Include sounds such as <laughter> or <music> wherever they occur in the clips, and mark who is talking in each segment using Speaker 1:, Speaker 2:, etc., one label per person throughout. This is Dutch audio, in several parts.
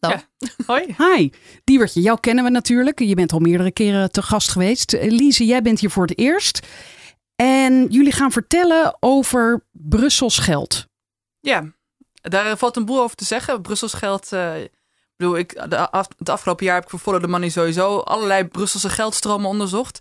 Speaker 1: Ja. <laughs> Hoi.
Speaker 2: Hi, Diewertje, jou kennen we natuurlijk. Je bent al meerdere keren te gast geweest. Eh, Lise, jij bent hier voor het eerst. En jullie gaan vertellen over Brussels geld.
Speaker 1: Ja, daar valt een boel over te zeggen. Brussels geld. eh, ik bedoel, ik, de af, het afgelopen jaar heb ik voor Follow the Money sowieso allerlei Brusselse geldstromen onderzocht.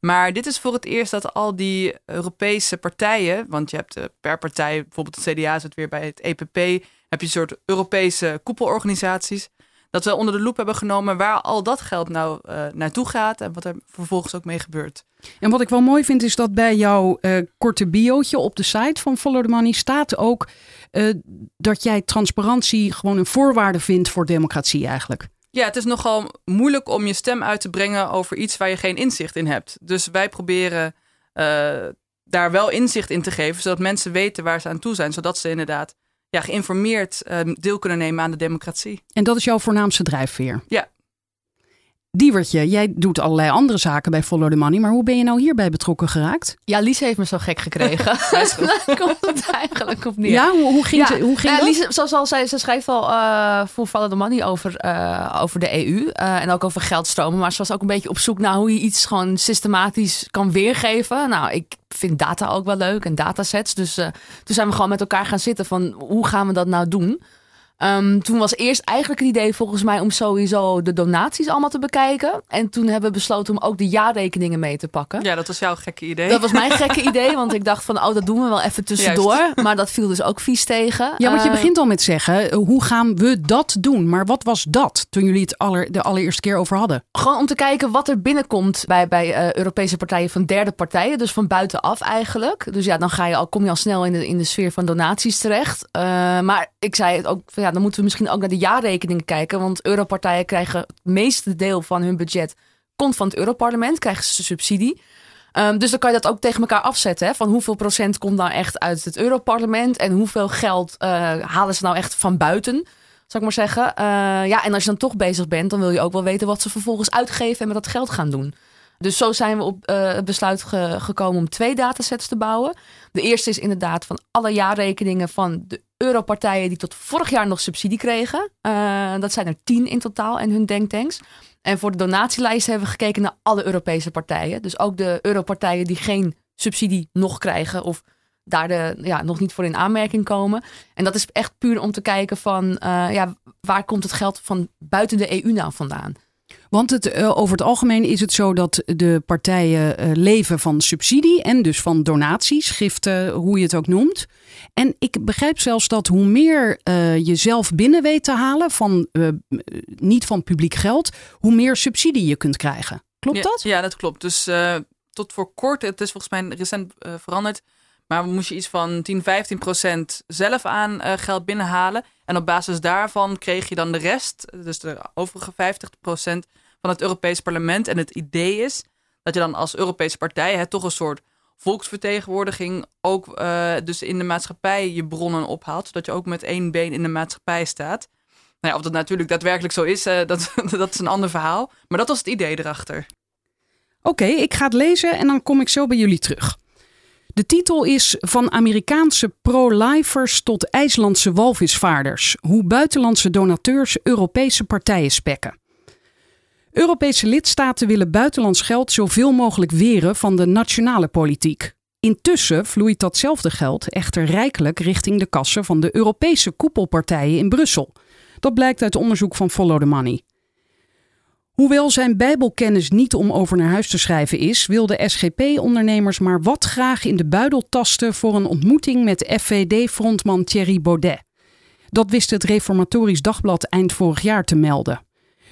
Speaker 1: Maar dit is voor het eerst dat al die Europese partijen, want je hebt eh, per partij, bijvoorbeeld het CDA zit weer bij het EPP, heb je een soort Europese koepelorganisaties, dat we onder de loep hebben genomen waar al dat geld nou eh, naartoe gaat en wat er vervolgens ook mee gebeurt.
Speaker 2: En wat ik wel mooi vind is dat bij jouw eh, korte biootje op de site van Follow the Money staat ook eh, dat jij transparantie gewoon een voorwaarde vindt voor democratie eigenlijk.
Speaker 1: Ja, het is nogal moeilijk om je stem uit te brengen over iets waar je geen inzicht in hebt. Dus wij proberen daar wel inzicht in te geven, zodat mensen weten waar ze aan toe zijn, zodat ze inderdaad ja, geïnformeerd eh, deel kunnen nemen aan de democratie.
Speaker 2: En dat is jouw voornaamste drijfveer.
Speaker 1: Ja.
Speaker 2: Diewertje, jij doet allerlei andere zaken bij Follow the Money, maar hoe ben je nou hierbij betrokken geraakt?
Speaker 3: Ja, Lies heeft me zo gek gekregen. <laughs> Daar komt het eigenlijk op neer.
Speaker 2: Ja, hoe, hoe ging,
Speaker 3: Ja,
Speaker 2: ze, hoe ging
Speaker 3: nou ja,
Speaker 2: dat?
Speaker 3: Lies, zoals al zei, ze schrijft al eh, voor Follow the Money over, eh, over de EU eh, en ook over geldstromen. Maar ze was ook een beetje op zoek naar hoe je iets gewoon systematisch kan weergeven. Nou, ik vind data ook wel leuk en datasets. Dus toen zijn we gewoon met elkaar gaan zitten van hoe gaan we dat nou doen? Ehm, toen was eerst eigenlijk het idee volgens mij om sowieso de donaties allemaal te bekijken. En toen hebben we besloten om ook de jaarrekeningen mee te pakken.
Speaker 1: Ja, dat was jouw gekke idee.
Speaker 3: Dat was mijn <laughs> gekke idee, want ik dacht van, oh, dat doen we wel even tussendoor. Maar dat viel dus ook vies tegen.
Speaker 2: Ja, want je
Speaker 3: Eh,
Speaker 2: begint al met zeggen, eh, hoe gaan we dat doen? Maar wat was dat toen jullie het aller, de allereerste keer over hadden?
Speaker 3: Gewoon om te kijken wat er binnenkomt bij, bij eh, Europese partijen van derde partijen. Dus van buitenaf eigenlijk. Dus ja, dan ga je al, kom je al snel in de, in de sfeer van donaties terecht. Eh, maar ik zei het ook, van, dan moeten we misschien ook naar de jaarrekeningen kijken. Want europartijen krijgen het meeste deel van hun budget komt van het Europarlement, krijgen ze subsidie. Ehm, dus dan kan je dat ook tegen elkaar afzetten. Hè? Van hoeveel procent komt nou echt uit het Europarlement en hoeveel geld eh, halen ze nou echt van buiten? Zal ik maar zeggen. Eh, ja, en als je dan toch bezig bent, dan wil je ook wel weten wat ze vervolgens uitgeven en met dat geld gaan doen. Dus zo zijn we op eh, het besluit ge- gekomen om twee datasets te bouwen. De eerste is inderdaad van alle jaarrekeningen van de europartijen die tot vorig jaar nog subsidie kregen. Eh, dat zijn er tien in totaal en hun denktanks. En voor de donatielijst hebben we gekeken naar alle Europese partijen. Dus ook de europartijen die geen subsidie nog krijgen of daar de, ja, nog niet voor in aanmerking komen. En dat is echt puur om te kijken van eh, ja, waar komt het geld van buiten de EU nou vandaan?
Speaker 2: Want het, eh, over het algemeen is het zo dat de partijen leven van subsidie en dus van donaties, giften, hoe je het ook noemt. En ik begrijp zelfs dat hoe meer eh, je zelf binnen weet te halen van eh, niet van publiek geld, hoe meer subsidie je kunt krijgen. Klopt
Speaker 1: ja,
Speaker 2: dat?
Speaker 1: Ja, dat klopt. Dus eh, tot voor kort, het is volgens mij recent eh, veranderd, maar moest je iets van 10, 15 procent zelf aan eh, geld binnenhalen. En op basis daarvan kreeg je dan de rest, dus de overige 50 procent van het Europees Parlement. En het idee is dat je dan als Europese partij het toch een soort volksvertegenwoordiging ook eh, dus in de maatschappij je bronnen ophaalt, zodat je ook met één been in de maatschappij staat. Nou ja, of dat natuurlijk daadwerkelijk zo is, eh, <laughs> dat, dat is een ander verhaal. Maar dat was het idee erachter.
Speaker 2: Oké, ik ga het lezen en dan kom ik zo bij jullie terug. De titel is Van Amerikaanse pro-lifers tot IJslandse walvisvaarders. Hoe buitenlandse donateurs Europese partijen spekken. Europese lidstaten willen buitenlands geld zoveel mogelijk weren van de nationale politiek. Intussen vloeit datzelfde geld echter rijkelijk richting de kassen van de Europese koepelpartijen in Brussel. Dat blijkt uit onderzoek van Follow the Money. Hoewel zijn Bijbelkennis niet om over naar huis te schrijven is, wilden SGP-ondernemers maar wat graag in de buidel tasten voor een ontmoeting met FVD-frontman Thierry Baudet. Dat wist het Reformatorisch Dagblad eind vorig jaar te melden.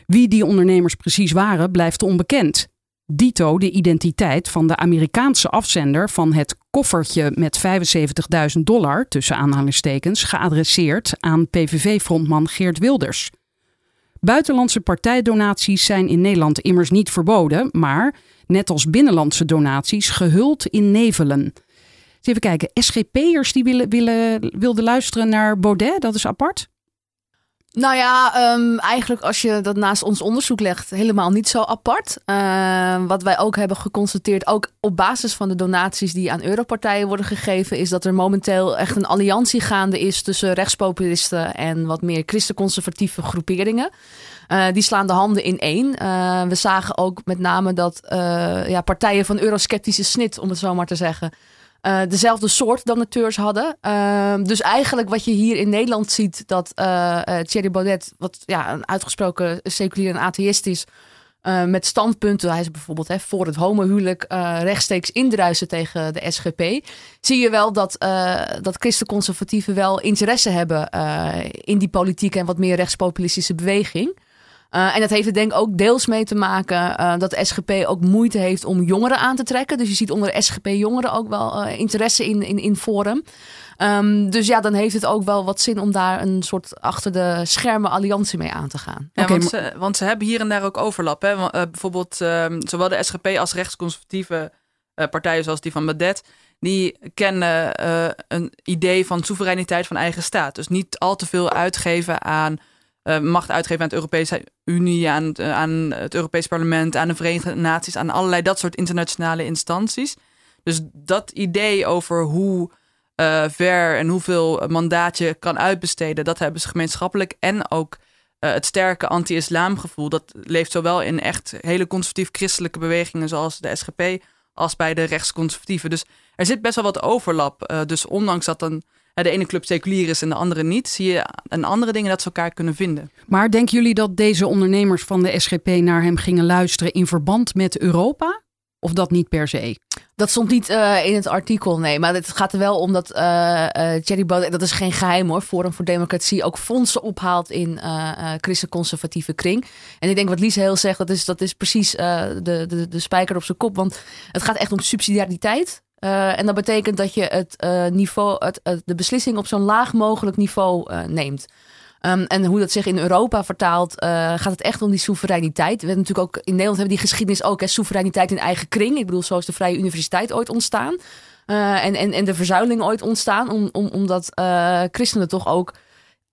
Speaker 2: Wie die ondernemers precies waren, blijft onbekend. Dito de identiteit van de Amerikaanse afzender van het koffertje met 75.000 dollar, tussen aanhalingstekens, geadresseerd aan PVV-frontman Geert Wilders. Buitenlandse partijdonaties zijn in Nederland immers niet verboden, maar net als binnenlandse donaties gehuld in nevelen. Even kijken, SGP'ers die willen, willen, wilden luisteren naar Baudet, dat is apart.
Speaker 3: Nou ja, ehm, eigenlijk als je dat naast ons onderzoek legt, helemaal niet zo apart. Ehm, wat wij ook hebben geconstateerd, ook op basis van de donaties die aan europartijen worden gegeven, is dat er momenteel echt een alliantie gaande is tussen rechtspopulisten en wat meer christenconservatieve groeperingen. Uh, die slaan de handen in één. Uh, we zagen ook met name dat uh, ja, partijen van eurosceptische snit, om het zo maar te zeggen, uh, dezelfde soort donateurs hadden. Uh, dus eigenlijk wat je hier in Nederland ziet, dat uh, Thierry Baudet, wat ja, een uitgesproken seculier en atheïst is, met standpunten, hij is bijvoorbeeld hè, voor het homohuwelijk rechtstreeks indruisen tegen de SGP, zie je wel dat, dat christenconservatieven wel interesse hebben in die politieke en wat meer rechtspopulistische beweging. Uh, en dat heeft er denk ik ook deels mee te maken uh, dat de SGP ook moeite heeft om jongeren aan te trekken. Dus je ziet onder de SGP jongeren ook wel uh, interesse in, in, in Forum. Um, dus ja, dan heeft het ook wel wat zin om daar een soort achter de schermen alliantie mee aan te gaan.
Speaker 1: Ja, okay, want, ze, want ze hebben hier en daar ook overlap. Hè? Want, bijvoorbeeld um, zowel de SGP als rechtsconservatieve partijen zoals die van Badet die kennen een idee van soevereiniteit van eigen staat. Dus niet al te veel uitgeven aan uh, macht uitgeven aan het Europese Unie, aan het, aan het Europees Parlement, aan de Verenigde Naties, aan allerlei dat soort internationale instanties. Dus dat idee over hoe uh, ver en hoeveel mandaat je kan uitbesteden, dat hebben ze gemeenschappelijk. En ook het sterke anti-islamgevoel, dat leeft zowel in echt hele conservatief-christelijke bewegingen zoals de SGP, als bij de rechtsconservatieven. Dus er zit best wel wat overlap. Dus ondanks dat een de ene club seculier is en de andere niet, zie je aan andere dingen dat ze elkaar kunnen vinden.
Speaker 2: Maar denken jullie dat deze ondernemers van de SGP naar hem gingen luisteren in verband met Europa? Of dat niet per se?
Speaker 3: Dat stond niet uh, in het artikel, nee. Maar het gaat er wel om dat uh, uh, Thierry Baudet, dat is geen geheim hoor, Forum voor Democratie ook fondsen ophaalt in christen-conservatieve kring. En ik denk wat Lies heel zegt, dat is, dat is precies de, de, de spijker op zijn kop. Want het gaat echt om subsidiariteit. Uh, en dat betekent dat je het uh, niveau, het, de beslissing op zo'n laag mogelijk niveau uh, neemt. Um, en hoe dat zich in Europa vertaalt, gaat het echt om die soevereiniteit. We hebben natuurlijk ook in Nederland hebben die geschiedenis ook, hè, soevereiniteit in eigen kring. Ik bedoel, zo is de Vrije Universiteit ooit ontstaan. en, en, en de verzuiling ooit ontstaan, om, om, omdat christenen toch ook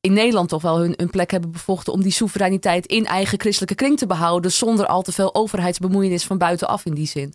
Speaker 3: in Nederland toch wel hun, hun plek hebben bevochten om die soevereiniteit in eigen christelijke kring te behouden, zonder al te veel overheidsbemoeienis van buitenaf in die zin.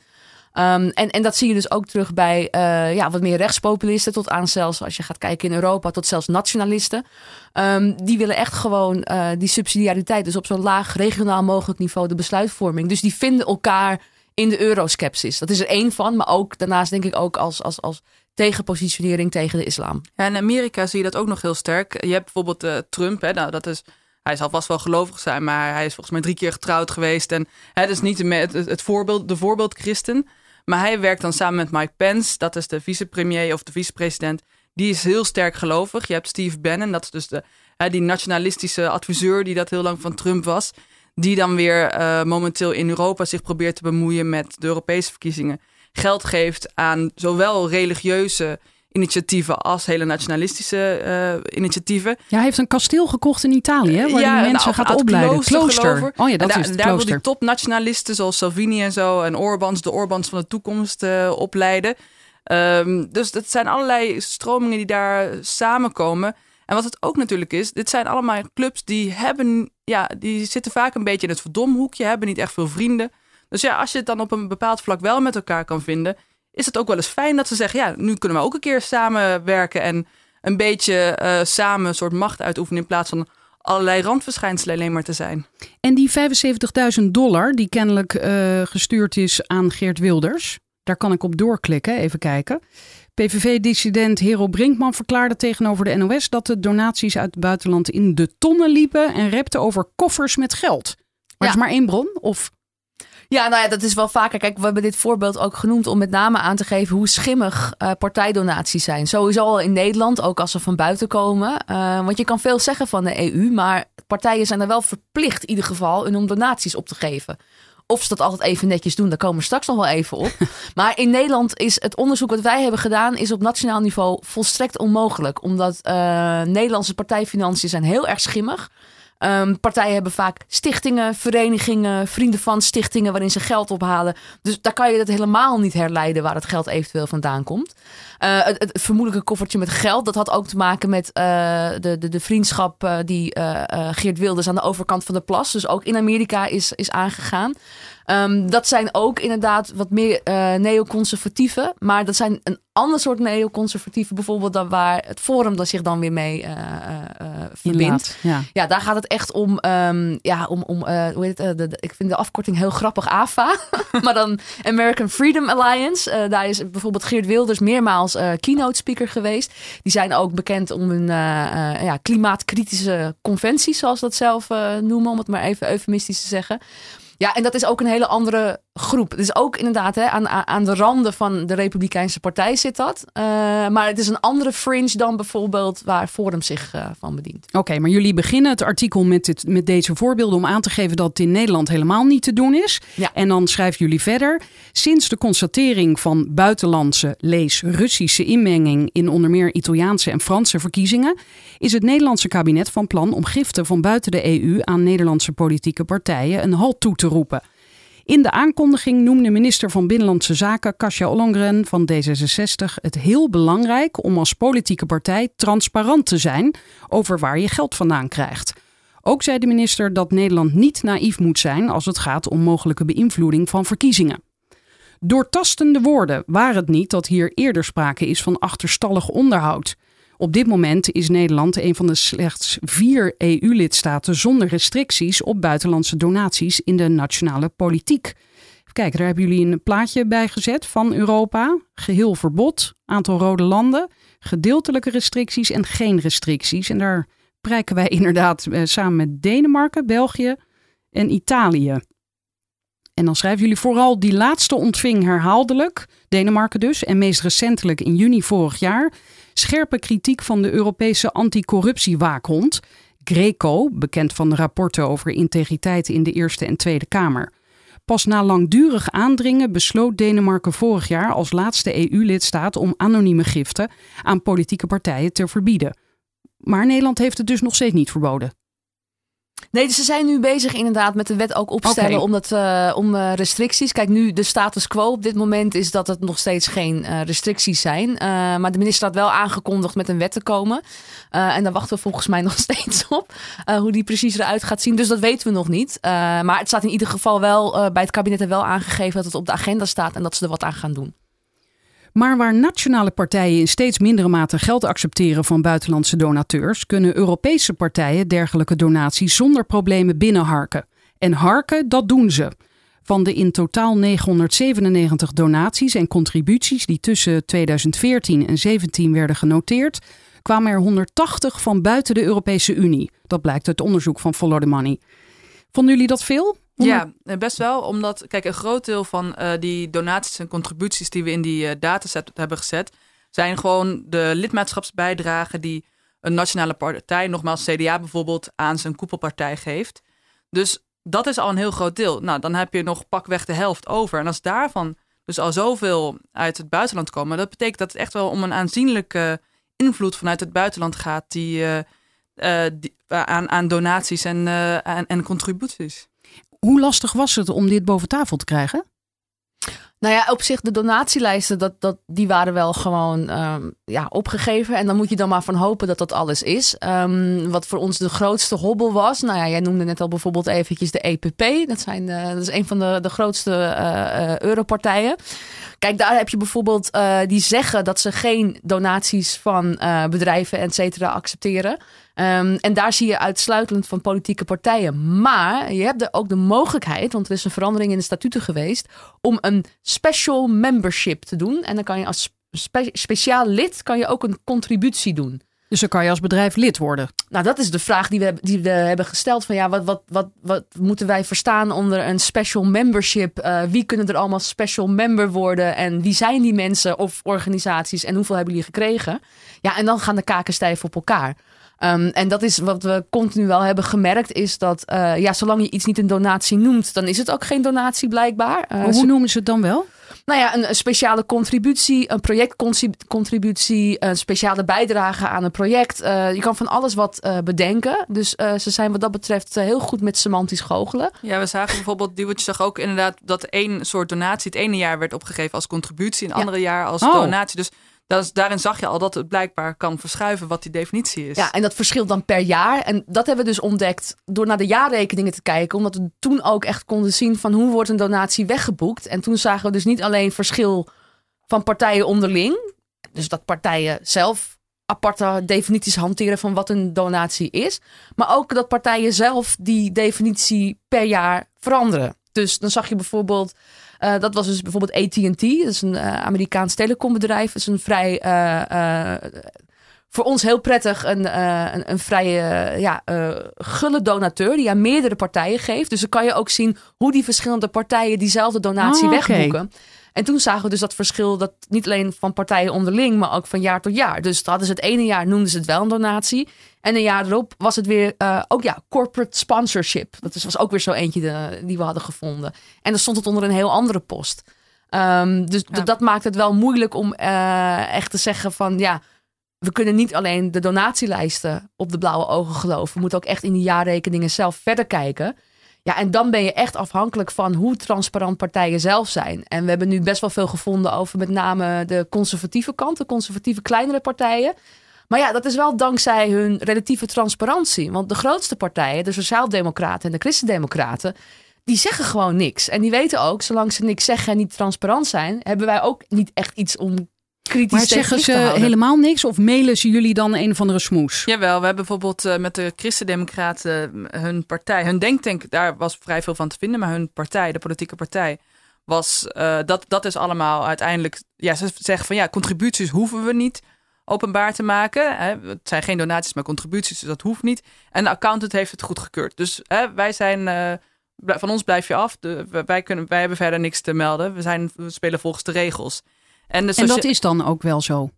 Speaker 3: Um, en, en dat zie je dus ook terug bij uh, ja, wat meer rechtspopulisten, tot aan zelfs als je gaat kijken in Europa, tot zelfs nationalisten. Um, die willen echt gewoon uh, die subsidiariteit, dus op zo'n laag regionaal mogelijk niveau de besluitvorming. Dus die vinden elkaar in de euroskepsis. Dat is er één van, maar ook daarnaast denk ik ook als, als, als tegenpositionering tegen de islam.
Speaker 1: Ja, in Amerika zie je dat ook nog heel sterk. Je hebt bijvoorbeeld uh, Trump, hè, nou, dat is hij zal vast wel gelovig zijn, maar hij is volgens mij drie keer getrouwd geweest. En het is niet het, het voorbeeld, de voorbeeld christen. Maar hij werkt dan samen met Mike Pence, dat is de vicepremier of de vicepresident. Die is heel sterk gelovig. Je hebt Steve Bannon, dat is dus de, hè, die nationalistische adviseur die dat heel lang van Trump was. Die dan weer uh, momenteel in Europa zich probeert te bemoeien met de Europese verkiezingen. Geld geeft aan zowel religieuze initiatieven als hele nationalistische uh, initiatieven.
Speaker 2: Ja, hij heeft een kasteel gekocht in Italië, waar ja, die mensen gaat opleiden. Klooster. klooster. Oh ja, dat
Speaker 1: daar,
Speaker 2: is het
Speaker 1: daar
Speaker 2: klooster.
Speaker 1: wil die topnationalisten zoals Salvini en zo en Orbans, de Orbans van de toekomst uh, opleiden. Um, dus dat zijn allerlei stromingen die daar samenkomen. En wat het ook natuurlijk is, dit zijn allemaal clubs die hebben, ja, die zitten vaak een beetje in het verdomhoekje, hebben niet echt veel vrienden. Dus ja, als je het dan op een bepaald vlak wel met elkaar kan vinden, is het ook wel eens fijn dat ze zeggen: ja, nu kunnen we ook een keer samenwerken en een beetje uh, samen een soort macht uitoefenen in plaats van allerlei randverschijnselen alleen maar te zijn.
Speaker 2: En die 75.000 dollar die kennelijk uh, gestuurd is aan Geert Wilders, daar kan ik op doorklikken, even kijken. PVV-dissident Hero Brinkman verklaarde tegenover de NOS dat de donaties uit het buitenland in de tonnen liepen en repte over koffers met geld. Maar ja. is maar één bron? Of
Speaker 3: ja, nou ja, dat is wel vaker. Kijk, we hebben dit voorbeeld ook genoemd om met name aan te geven hoe schimmig uh, partijdonaties zijn. Sowieso al in Nederland, ook als ze van buiten komen. Uh, want je kan veel zeggen van de EU, maar partijen zijn er wel verplicht in ieder geval om donaties op te geven. Of ze dat altijd even netjes doen, daar komen we straks nog wel even op. <laughs> maar in Nederland is het onderzoek wat wij hebben gedaan, is op nationaal niveau volstrekt onmogelijk. Omdat uh, Nederlandse partijfinanciën zijn heel erg schimmig. Ehm, partijen hebben vaak stichtingen, verenigingen, vrienden van stichtingen waarin ze geld ophalen. Dus daar kan je het helemaal niet herleiden waar het geld eventueel vandaan komt. Uh, het, vermoedelijke koffertje met geld, dat had ook te maken met uh, de, de, de, vriendschap uh, die Geert Wilders aan de overkant van de plas, dus ook in Amerika, is, is aangegaan. Um, dat zijn ook inderdaad wat meer uh, neoconservatieven. Maar dat zijn een ander soort neoconservatieven. Bijvoorbeeld dan waar het Forum dat zich dan weer mee uh, uh, verbindt.
Speaker 2: Ja.
Speaker 3: ja, daar gaat het echt om. Um, ja, om, om hoe heet het? De, de, ik vind de afkorting heel grappig, AFA. <laughs> maar dan American Freedom Alliance. daar is bijvoorbeeld Geert Wilders meermaals keynote speaker geweest. Die zijn ook bekend om hun ja, klimaatkritische conventies, zoals dat zelf noemen. Om het maar even eufemistisch te zeggen. Ja, en dat is ook een hele andere groep. Het is ook inderdaad hè, aan, aan de randen van de Republikeinse Partij zit dat. Uh, maar het is een andere fringe dan bijvoorbeeld waar Forum zich uh, van bedient.
Speaker 2: Oké, okay, maar jullie beginnen het artikel met, dit, met deze voorbeelden om aan te geven dat het in Nederland helemaal niet te doen is.
Speaker 3: Ja.
Speaker 2: En dan schrijven jullie verder. Sinds de constatering van buitenlandse, lees Russische inmenging in onder meer Italiaanse en Franse verkiezingen, is het Nederlandse kabinet van plan om giften van buiten de EU aan Nederlandse politieke partijen een halt toe te roepen. In de aankondiging noemde minister van Binnenlandse Zaken Kasia Ollongren van D66 het heel belangrijk om als politieke partij transparant te zijn over waar je geld vandaan krijgt. Ook zei de minister dat Nederland niet naïef moet zijn als het gaat om mogelijke beïnvloeding van verkiezingen. Doortastende woorden waren het niet dat hier eerder sprake is van achterstallig onderhoud. Op dit moment is Nederland een van de slechts vier EU-lidstaten zonder restricties op buitenlandse donaties in de nationale politiek. Kijk, daar hebben jullie een plaatje bij gezet van Europa. Geheel verbod, aantal rode landen, gedeeltelijke restricties en geen restricties. En daar prijken wij <laughs> inderdaad eh, samen met Denemarken, België en Italië. En dan schrijven jullie vooral die laatste ontving herhaaldelijk, Denemarken dus, en meest recentelijk in juni vorig jaar, scherpe kritiek van de Europese anticorruptiewaakhond, Greco, bekend van de rapporten over integriteit in de Eerste en Tweede Kamer. Pas na langdurig aandringen besloot Denemarken vorig jaar als laatste EU-lidstaat om anonieme giften aan politieke partijen te verbieden. Maar Nederland heeft het dus nog steeds niet verboden.
Speaker 3: Nee, dus ze zijn nu bezig inderdaad met de wet ook opstellen om, dat, uh, om uh, restricties. Kijk, nu de status quo op dit moment is dat het nog steeds geen uh, restricties zijn. Maar de minister had wel aangekondigd met een wet te komen. En daar wachten we volgens mij <laughs> nog steeds op. Hoe die precies eruit gaat zien. Dus dat weten we nog niet. Maar het staat in ieder geval wel bij het kabinet er wel aangegeven dat het op de agenda staat en dat ze er wat aan gaan doen.
Speaker 2: Maar waar nationale partijen in steeds mindere mate geld accepteren van buitenlandse donateurs, kunnen Europese partijen dergelijke donaties zonder problemen binnenharken. En harken, dat doen ze. Van de in totaal 997 donaties en contributies die tussen 2014 en 2017 werden genoteerd, kwamen er 180 van buiten de Europese Unie. Dat blijkt uit onderzoek van Follow the Money. Vonden jullie dat veel?
Speaker 1: Ja, eh, best wel. Omdat, kijk, een groot deel van uh, die donaties en contributies die we in die uh, dataset hebben gezet, zijn gewoon de lidmaatschapsbijdragen die een nationale partij, nogmaals CDA bijvoorbeeld, aan zijn koepelpartij geeft. Dus dat is al een heel groot deel. Nou, dan heb je nog pakweg de helft over. En als daarvan dus al zoveel uit het buitenland komen, dat betekent dat het echt wel om een aanzienlijke invloed vanuit het buitenland gaat die, uh, die aan, aan donaties en, en, en contributies.
Speaker 2: Hoe lastig was het om dit boven tafel te krijgen?
Speaker 3: Nou ja, op zich de donatielijsten, dat, dat, die waren wel gewoon um, ja, opgegeven. En dan moet je dan maar van hopen dat dat alles is. Um, wat voor ons de grootste hobbel was. Nou ja, jij noemde net al bijvoorbeeld eventjes de EPP. Dat, zijn de, dat is een van de, de grootste uh, uh, europartijen. Kijk, daar heb je bijvoorbeeld die zeggen dat ze geen donaties van bedrijven, et cetera, accepteren. Um, en daar zie je uitsluitend van politieke partijen. Maar je hebt er ook de mogelijkheid, want er is een verandering in de statuten geweest, om een special membership te doen. En dan kan je als spe speciaal lid kan je ook een contributie doen.
Speaker 2: Dus dan kan je als bedrijf lid worden.
Speaker 3: Nou, dat is de vraag die we, die we hebben gesteld. Van ja, wat, wat, wat, wat moeten wij verstaan onder een special membership? Uh, wie kunnen er allemaal special member worden? En wie zijn die mensen of organisaties? En hoeveel hebben jullie gekregen? Ja, en dan gaan de kaken stijf op elkaar. Um, en dat is wat we continu wel hebben gemerkt, is dat uh, ja, zolang je iets niet een donatie noemt, dan is het ook geen donatie blijkbaar.
Speaker 2: Uh, hoe noemen ze het dan wel?
Speaker 3: nou ja, een, een speciale contributie, een projectcontributie, een speciale bijdrage aan een project. Eh, je kan van alles wat eh, bedenken. Dus eh, ze zijn wat dat betreft eh, heel goed met semantisch goochelen.
Speaker 1: Ja, we zagen bijvoorbeeld, Duwtje zag ook inderdaad dat één soort donatie het ene jaar werd opgegeven als contributie, en het
Speaker 3: Ja.
Speaker 1: andere jaar als
Speaker 2: Oh.
Speaker 1: donatie. Dus is, daarin zag je al dat het blijkbaar kan verschuiven wat die definitie is.
Speaker 3: Ja, en dat verschilt dan per jaar. En dat hebben we dus ontdekt door naar de jaarrekeningen te kijken. Omdat we toen ook echt konden zien van hoe wordt een donatie weggeboekt. En toen zagen we dus niet alleen verschil van partijen onderling. Dus dat partijen zelf aparte definities hanteren van wat een donatie is. Maar ook dat partijen zelf die definitie per jaar veranderen. Dus dan zag je bijvoorbeeld, eh, dat was dus bijvoorbeeld AT&T, dat is een eh, Amerikaans telecombedrijf. Dat is een vrij, eh, voor ons heel prettig, een, een, een vrij eh, ja, gulle donateur die aan meerdere partijen geeft. Dus dan kan je ook zien hoe die verschillende partijen diezelfde donatie
Speaker 2: Oh,
Speaker 3: wegboeken. En toen zagen we dus dat verschil, dat niet alleen van partijen onderling, maar ook van jaar tot jaar. Dus hadden ze het ene jaar noemden ze het wel een donatie. En een jaar erop was het weer, eh, ook ja, corporate sponsorship. Dat is, was ook weer zo eentje de- die we hadden gevonden. En dan stond het onder een heel andere post. Ehm, dus
Speaker 1: Ja.
Speaker 3: dat maakt het wel moeilijk om eh, echt te zeggen van ja, we kunnen niet alleen de donatielijsten op de blauwe ogen geloven. We moeten ook echt in die jaarrekeningen zelf verder kijken. Ja, en dan ben je echt afhankelijk van hoe transparant partijen zelf zijn. En we hebben nu best wel veel gevonden over met name de conservatieve kant, de conservatieve kleinere partijen. Maar ja, dat is wel dankzij hun relatieve transparantie. Want de grootste partijen, de Sociaaldemocraten en de Christendemocraten, die zeggen gewoon niks. En die weten ook, zolang ze niks zeggen en niet transparant zijn, hebben wij ook niet echt iets om kritisch
Speaker 2: Maar zeggen ze helemaal niks of mailen ze jullie dan een of andere smoes?
Speaker 1: Jawel, we hebben bijvoorbeeld eh, met de Christendemocraten eh, hun partij, hun denktank, daar was vrij veel van te vinden, maar hun partij, de politieke partij, was eh, dat, dat is allemaal uiteindelijk, ja, ze zeggen van ja, contributies hoeven we niet openbaar te maken. Hè. Het zijn geen donaties, maar contributies, dus dat hoeft niet. En de accountant heeft het goedgekeurd. Dus hè, wij zijn, eh, van ons blijf je af. De, wij, kunnen, wij hebben verder niks te melden. We, zijn, we spelen volgens de regels. En, socia-
Speaker 2: dat is dan ook wel zo.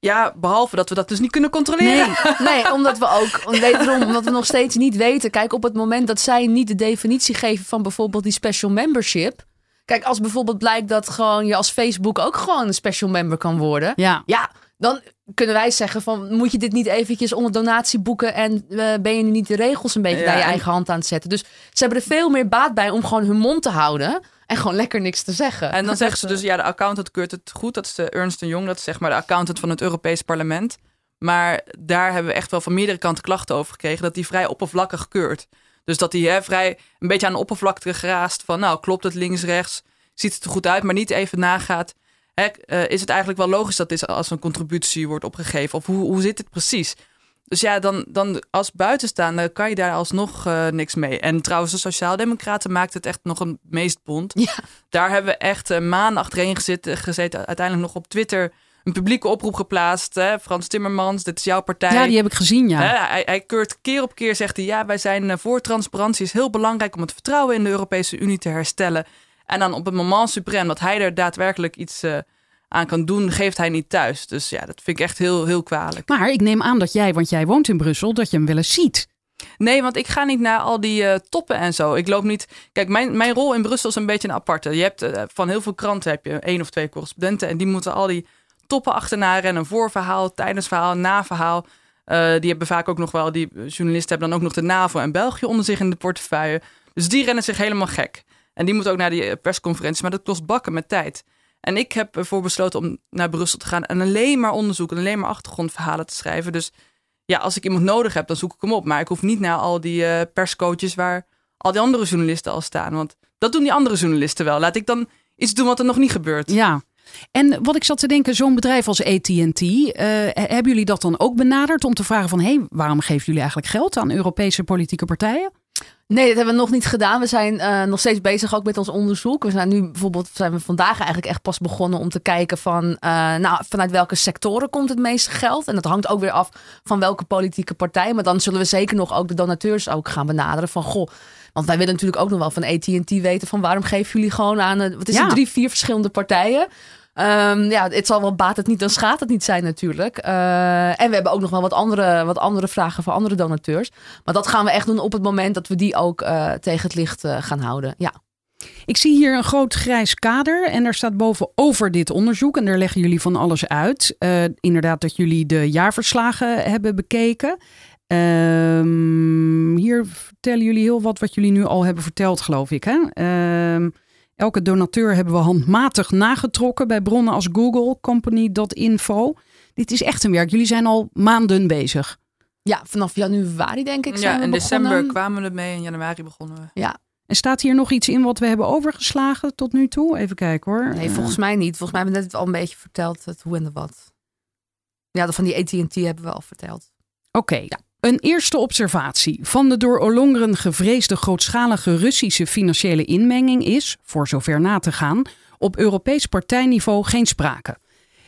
Speaker 1: ja, behalve dat we dat dus niet kunnen controleren.
Speaker 3: Nee, nee, omdat we ook, <laughs> wederom, omdat we nog steeds niet weten. Kijk, op het moment dat zij niet de definitie geven van bijvoorbeeld die special membership. Kijk, als bijvoorbeeld blijkt dat gewoon je als Facebook ook gewoon een special member kan worden.
Speaker 2: Ja.
Speaker 3: Ja, dan kunnen wij zeggen van moet je dit niet eventjes onder donatie boeken en eh, ben je nu niet de regels een beetje
Speaker 1: Ja,
Speaker 3: naar je
Speaker 1: en-
Speaker 3: eigen hand aan het zetten. Dus ze hebben er veel meer baat bij om gewoon hun mond te houden en gewoon lekker niks te zeggen.
Speaker 1: En dan zeggen ze dus, ja, de accountant keurt het goed. Dat is de Ernst Young, dat is zeg maar de accountant van het Europees Parlement. Maar daar hebben we echt wel van meerdere kanten klachten over gekregen... dat die vrij oppervlakkig keurt. Dus dat die hè, vrij een beetje aan de oppervlakte geraast... van nou, klopt het links, rechts, ziet het er goed uit... maar niet even nagaat, hè, eh, is het eigenlijk wel logisch... dat dit als een contributie wordt opgegeven? Of hoe, hoe zit het precies? Dus ja, dan, dan als buitenstaander kan je daar alsnog eh, niks mee. En trouwens, de Sociaaldemocraten maakt het echt nog een meest bond.
Speaker 3: Ja.
Speaker 1: Daar hebben we echt uh, maanden achtereen gezeten, gezeten. Uiteindelijk nog op Twitter een publieke oproep geplaatst. Hè? Frans Timmermans, dit is jouw partij.
Speaker 2: Ja, die heb ik gezien, ja.
Speaker 1: Hè? Hij, hij keurt keer op keer, zegt hij... ja, wij zijn voor transparantie. Het is heel belangrijk om het vertrouwen in de Europese Unie te herstellen. En dan op het moment suprem dat hij er daadwerkelijk iets uh, aan kan doen... geeft hij niet thuis. Dus ja, dat vind ik echt heel, heel kwalijk.
Speaker 2: Maar ik neem aan dat jij, want jij woont in Brussel... dat je hem wel eens ziet.
Speaker 1: Nee, want ik ga niet naar al die uh, toppen en zo. Ik loop niet. Kijk, mijn, mijn rol in Brussel is een beetje een aparte. Je hebt uh, van heel veel kranten heb je één of twee correspondenten en die moeten al die toppen achterna rennen. Een voorverhaal, tijdensverhaal, naverhaal. Uh, die hebben vaak ook nog wel, die journalisten hebben dan ook nog de NAVO en België onder zich in de portefeuille. Dus die rennen zich helemaal gek. En die moeten ook naar die eh, persconferenties, maar dat kost bakken met tijd. En ik heb ervoor besloten om naar Brussel te gaan en alleen maar onderzoek en alleen maar achtergrondverhalen te schrijven. Dus ja, als ik iemand nodig heb, dan zoek ik hem op. Maar ik hoef niet naar al die uh, perscoaches waar al die andere journalisten al staan. Want dat doen die andere journalisten wel. Laat ik dan iets doen wat er nog niet gebeurt.
Speaker 2: Ja. En wat ik zat te denken, zo'n bedrijf als AT&T, uh, hebben jullie dat dan ook benaderd om te vragen van, hé, hey, waarom geven jullie eigenlijk geld aan Europese politieke partijen?
Speaker 3: Nee, dat hebben we nog niet gedaan. We zijn uh, nog steeds bezig ook met ons onderzoek. We zijn nu bijvoorbeeld zijn we vandaag eigenlijk echt pas begonnen om te kijken van uh, nou, vanuit welke sectoren komt het meeste geld. En dat hangt ook weer af van welke politieke partij. Maar dan zullen we zeker nog ook de donateurs ook gaan benaderen van goh. Want wij willen natuurlijk ook nog wel van AT&T weten van waarom geven jullie gewoon aan uh, wat is
Speaker 2: Ja.
Speaker 3: het drie, vier verschillende partijen. Um, ja, het zal wel baat het niet, dan schaadt het niet zijn natuurlijk. Uh, en we hebben ook nog wel wat andere, wat andere vragen voor andere donateurs. Maar dat gaan we echt doen op het moment dat we die ook uh, tegen het licht uh, gaan houden. Ja.
Speaker 2: Ik zie hier een groot grijs kader en daar staat boven over dit onderzoek. En daar leggen jullie van alles uit. Inderdaad, dat jullie de jaarverslagen hebben bekeken. Um, hier vertellen jullie heel wat wat jullie nu al hebben verteld, geloof ik. Hè? Um, elke donateur hebben we handmatig nagetrokken bij bronnen als Google, Company.info. Dit is echt een werk. Jullie zijn al maanden bezig.
Speaker 3: Ja, vanaf januari denk ik.
Speaker 1: Ja,
Speaker 3: in
Speaker 1: december kwamen we ermee. In januari begonnen we.
Speaker 3: Ja,
Speaker 2: en staat hier nog iets in wat we hebben overgeslagen tot nu toe? Even kijken hoor.
Speaker 3: Nee, volgens mij niet. Volgens mij hebben we net al een beetje verteld het hoe en de wat. Ja, van die AT&T hebben we al verteld.
Speaker 2: Oké. Ja. Een eerste observatie van de door Ollongren gevreesde grootschalige Russische financiële inmenging is, voor zover na te gaan, op Europees partijniveau geen sprake.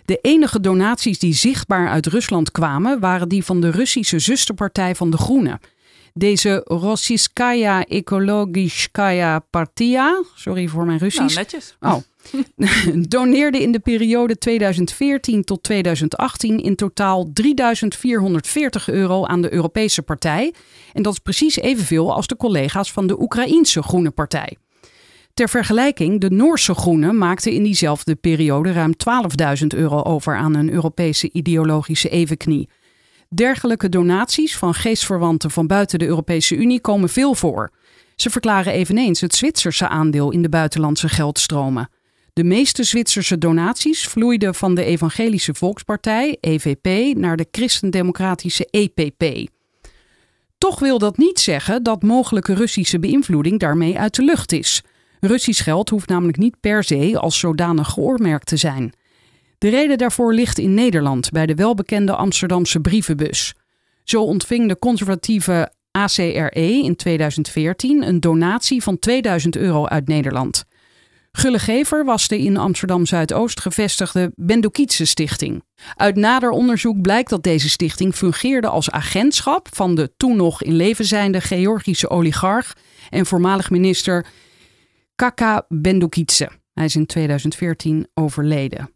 Speaker 2: De enige donaties die zichtbaar uit Rusland kwamen waren die van de Russische zusterpartij van de Groenen. Deze Rossiskaya Ekologiskaya Partia, sorry voor mijn Russisch.
Speaker 1: Nou, netjes.
Speaker 2: Oh. <laughs> doneerde in de periode 2014 tot 2018 in totaal 3440 euro aan de Europese partij. En dat is precies evenveel als de collega's van de Oekraïense Groene Partij. Ter vergelijking, de Noorse Groenen maakten in diezelfde periode ruim 12.000 euro over aan een Europese ideologische evenknie. Dergelijke donaties van geestverwanten van buiten de Europese Unie komen veel voor. Ze verklaren eveneens het Zwitserse aandeel in de buitenlandse geldstromen. De meeste Zwitserse donaties vloeiden van de Evangelische Volkspartij, EVP, naar de Christendemocratische EPP. Toch wil dat niet zeggen dat mogelijke Russische beïnvloeding daarmee uit de lucht is. Russisch geld hoeft namelijk niet per se als zodanig geoormerkt te zijn. De reden daarvoor ligt in Nederland bij de welbekende Amsterdamse brievenbus. Zo ontving de conservatieve ACRE in 2014 een donatie van 2000 euro uit Nederland. Gullegever was de in Amsterdam Zuidoost gevestigde Bendokietse Stichting. Uit nader onderzoek blijkt dat deze stichting fungeerde als agentschap van de toen nog in leven zijnde Georgische oligarch en voormalig minister Kaka Bendokietse. Hij is in 2014 overleden.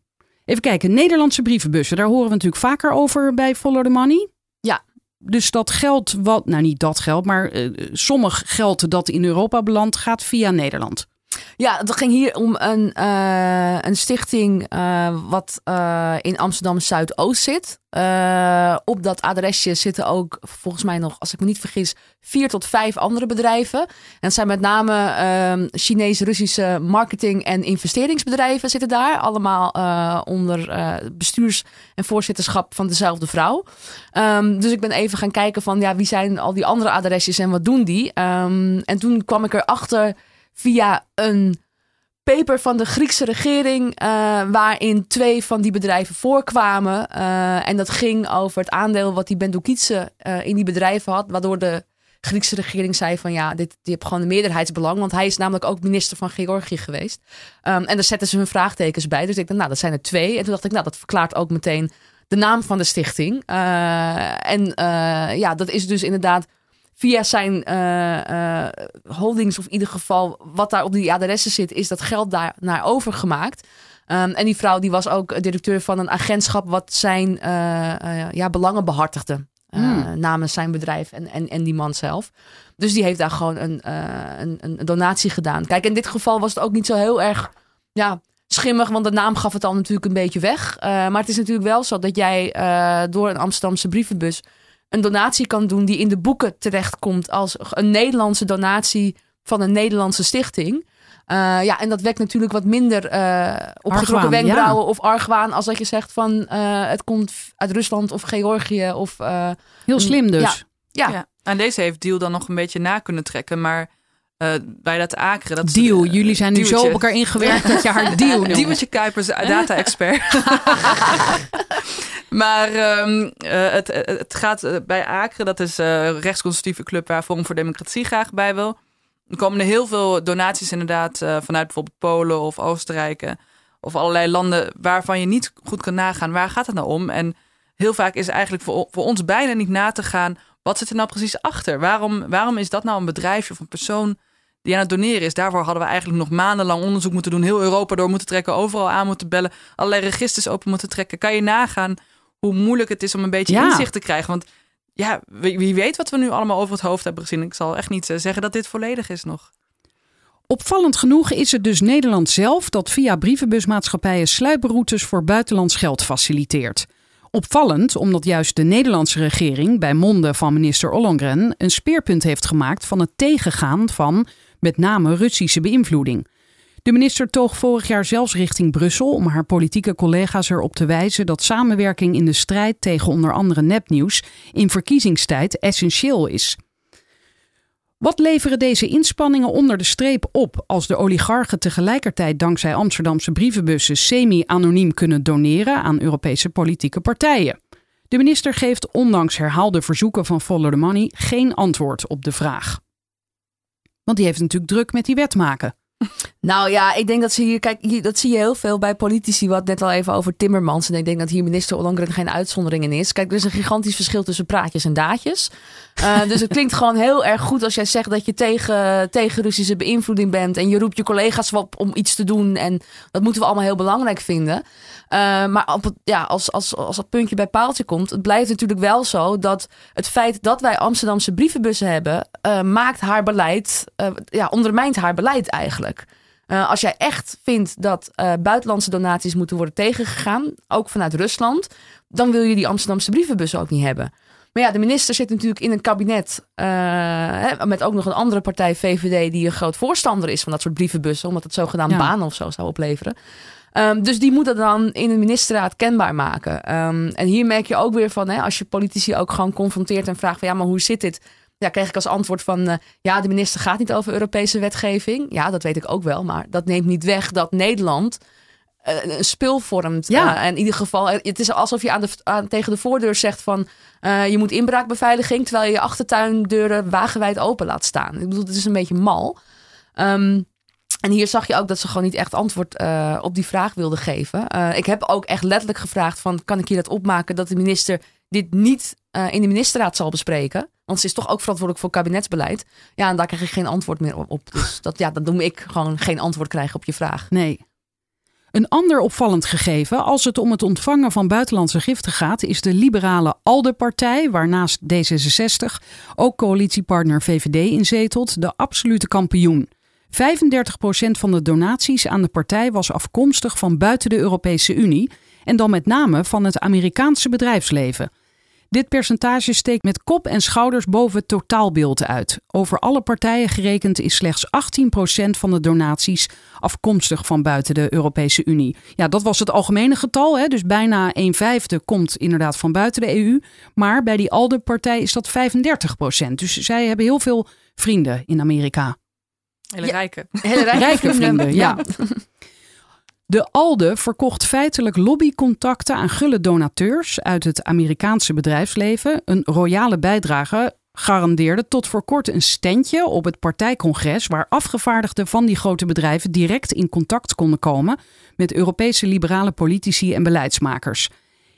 Speaker 2: Even kijken, Nederlandse brievenbussen, daar horen we natuurlijk vaker over bij Follow the Money.
Speaker 3: Ja.
Speaker 2: Dus dat geld, wat, nou niet dat geld, maar uh, sommig geld dat in Europa belandt, gaat via Nederland.
Speaker 3: Ja, het ging hier om een, uh, een stichting uh, wat uh, in Amsterdam Zuidoost zit. op dat adresje zitten ook volgens mij nog, als ik me niet vergis, vier tot vijf andere bedrijven. En dat zijn met name uh, Chinees-Russische marketing- en investeringsbedrijven zitten daar. Allemaal onder bestuurs- en voorzitterschap van dezelfde vrouw. Um, dus ik ben even gaan kijken van ja, wie zijn al die andere adresjes en wat doen die? Um, en toen kwam ik erachter via een paper van de Griekse regering, uh, waarin twee van die bedrijven voorkwamen. Uh, en dat ging over het aandeel wat die Bendokietse uh, in die bedrijven had, waardoor de Griekse regering zei van ja, dit, die heeft gewoon een meerderheidsbelang, want hij is namelijk ook minister van Georgië geweest. Um, en daar zetten ze hun vraagtekens bij. Dus ik dacht, nou, dat zijn er twee. En toen dacht ik, nou, dat verklaart ook meteen de naam van de stichting. en ja, dat is dus inderdaad via zijn uh, uh, holdings, of in ieder geval wat daar op die adressen zit, is dat geld daar naar overgemaakt. Um, en die vrouw die was ook directeur van een agentschap wat zijn uh, ja, belangen behartigde. Hmm. Namens zijn bedrijf en, en, en die man zelf. Dus die heeft daar gewoon een, een, een donatie gedaan. Kijk, in dit geval was het ook niet zo heel erg ja, schimmig, want de naam gaf het al natuurlijk een beetje weg. maar het is natuurlijk wel zo dat jij door een Amsterdamse brievenbus een donatie kan doen die in de boeken terechtkomt als een Nederlandse donatie van een Nederlandse stichting. Uh, ja, en dat wekt natuurlijk wat minder uh, opgetrokken wenkbrauwen of argwaan als dat je zegt van uh, het komt uit Rusland of Georgië of...
Speaker 2: Heel slim dus.
Speaker 3: Ja, ja.
Speaker 1: En deze heeft Deal dan nog een beetje na kunnen trekken, maar bij dat akeren... Dat
Speaker 2: deal, jullie zijn nu zo op elkaar ingewerkt dat je haar <laughs> Deal noemt.
Speaker 1: Diewertje Kuipers, data-expert. <laughs> Maar um, uh, het, het gaat eh, bij Akre, dat is een rechtsconservatieve club waar Forum voor Democratie graag bij wil. Er komen er heel veel donaties inderdaad vanuit bijvoorbeeld Polen of Oostenrijk. Of allerlei landen waarvan je niet goed kan nagaan waar gaat het nou om. En heel vaak is eigenlijk voor, voor ons bijna niet na te gaan wat zit er nou precies achter. Waarom, waarom is dat nou een bedrijfje of een persoon die aan het doneren is. Daarvoor hadden we eigenlijk nog maandenlang onderzoek moeten doen. Heel Europa door moeten trekken. Overal aan moeten bellen. Allerlei registers open moeten trekken. Kan je nagaan hoe moeilijk het is om een beetje inzicht te krijgen. Want ja, wie, wie, weet wat we nu allemaal over het hoofd hebben gezien. Ik zal echt niet eh, zeggen dat dit volledig is nog.
Speaker 2: Opvallend genoeg is het dus Nederland zelf dat via brievenbusmaatschappijen sluiproutes voor buitenlands geld faciliteert. Opvallend omdat juist de Nederlandse regering bij monden van minister Ollongren een speerpunt heeft gemaakt van het tegengaan van met name Russische beïnvloeding. De minister toog vorig jaar zelfs richting Brussel om haar politieke collega's erop te wijzen dat samenwerking in de strijd tegen onder andere nepnieuws in verkiezingstijd essentieel is. Wat leveren deze inspanningen onder de streep op als de oligarchen tegelijkertijd dankzij Amsterdamse brievenbussen semi-anoniem kunnen doneren aan Europese politieke partijen? De minister geeft ondanks herhaalde verzoeken van Follow the Money geen antwoord op de vraag. Want die heeft natuurlijk druk met die wet maken. <laughs>
Speaker 3: Nou ja, ik denk dat ze hier, kijk, hier, dat zie je heel veel bij politici. Wat net al even over Timmermans. En ik denk dat hier minister Ollongren geen uitzondering in is. Kijk, er is een gigantisch verschil tussen praatjes en daadjes. Uh, dus het <laughs> klinkt gewoon heel erg goed als jij zegt dat je tegen, tegen Russische beïnvloeding bent. En je roept je collega's op om iets te doen. En dat moeten we allemaal heel belangrijk vinden. Uh, maar op het, ja, als, als, als dat puntje bij paaltje komt, het blijft natuurlijk wel zo dat het feit dat wij Amsterdamse brievenbussen hebben, uh, maakt haar beleid, ja, ondermijnt haar beleid eigenlijk. Uh, als jij echt vindt dat uh, buitenlandse donaties moeten worden tegengegaan, ook vanuit Rusland, dan wil je die Amsterdamse brievenbussen ook niet hebben. Maar ja, de minister zit natuurlijk in een kabinet uh, met ook nog een andere partij, VVD, die een groot voorstander is van dat soort brievenbussen, omdat het zogenaamd ja. banen of zo zou opleveren. Um, dus die moet dat dan in de ministerraad kenbaar maken. Um, en hier merk je ook weer van, hè, als je politici ook gewoon confronteert en vraagt van ja, maar hoe zit dit? Ja, kreeg ik als antwoord van uh, ja, de minister gaat niet over Europese wetgeving. Ja, dat weet ik ook wel, maar dat neemt niet weg dat Nederland uh, een spul vormt.
Speaker 2: Ja.
Speaker 3: Uh, in ieder geval, het is alsof je aan de, aan, tegen de voordeur zegt van je moet inbraakbeveiliging, terwijl je je achtertuindeuren wagenwijd open laat staan. Ik bedoel, het is een beetje mal. Um, en hier zag je ook dat ze gewoon niet echt antwoord uh, op die vraag wilde geven. Uh, ik heb ook echt letterlijk gevraagd van kan ik hier dat opmaken dat de minister dit niet uh, in de ministerraad zal bespreken. Want ze is toch ook verantwoordelijk voor kabinetsbeleid. Ja, en daar krijg ik geen antwoord meer op. Dus dat, ja, dat doe ik gewoon geen antwoord krijgen op je vraag.
Speaker 2: Nee. Een ander opvallend gegeven als het om het ontvangen van buitenlandse giften gaat, is de liberale ALDE-partij, waarnaast D66 ook coalitiepartner VVD inzetelt, de absolute kampioen. 35% van de donaties aan de partij was afkomstig van buiten de Europese Unie en dan met name van het Amerikaanse bedrijfsleven. Dit percentage steekt met kop en schouders boven het totaalbeeld uit. Over alle partijen gerekend is slechts 18% van de donaties afkomstig van buiten de Europese Unie. Ja, dat was het algemene getal. Hè? Dus bijna een vijfde komt inderdaad van buiten de EU. Maar bij die ALDE-partij is dat 35%. Dus zij hebben heel veel vrienden in Amerika.
Speaker 1: Hele rijke.
Speaker 3: Ja, <laughs> hele rijke,
Speaker 2: rijke vrienden, ja. <laughs> De ALDE verkocht feitelijk lobbycontacten aan gulle donateurs uit het Amerikaanse bedrijfsleven. Een royale bijdrage garandeerde tot voor kort een standje op het partijcongres waar afgevaardigden van die grote bedrijven direct in contact konden komen met Europese liberale politici en beleidsmakers.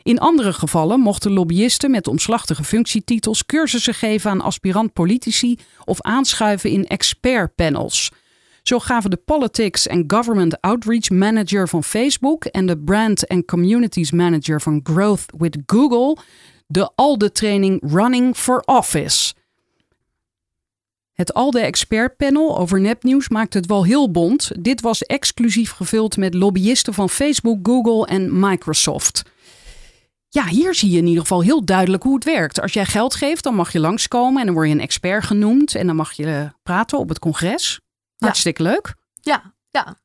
Speaker 2: In andere gevallen mochten lobbyisten met omslachtige functietitels cursussen geven aan aspirant politici of aanschuiven in expertpanels. Zo gaven de Politics and Government Outreach Manager van Facebook en de Brand and Communities Manager van Growth with Google de ALDE-training Running for Office. Het ALDE expertpanel over nepnieuws maakt het wel heel bond. Dit was exclusief gevuld met lobbyisten van Facebook, Google en Microsoft. Ja, hier zie je in ieder geval heel duidelijk hoe het werkt. Als jij geld geeft, dan mag je langskomen en dan word je een expert genoemd en dan mag je praten op het congres. Hartstikke ja. leuk.
Speaker 3: Ja, ja.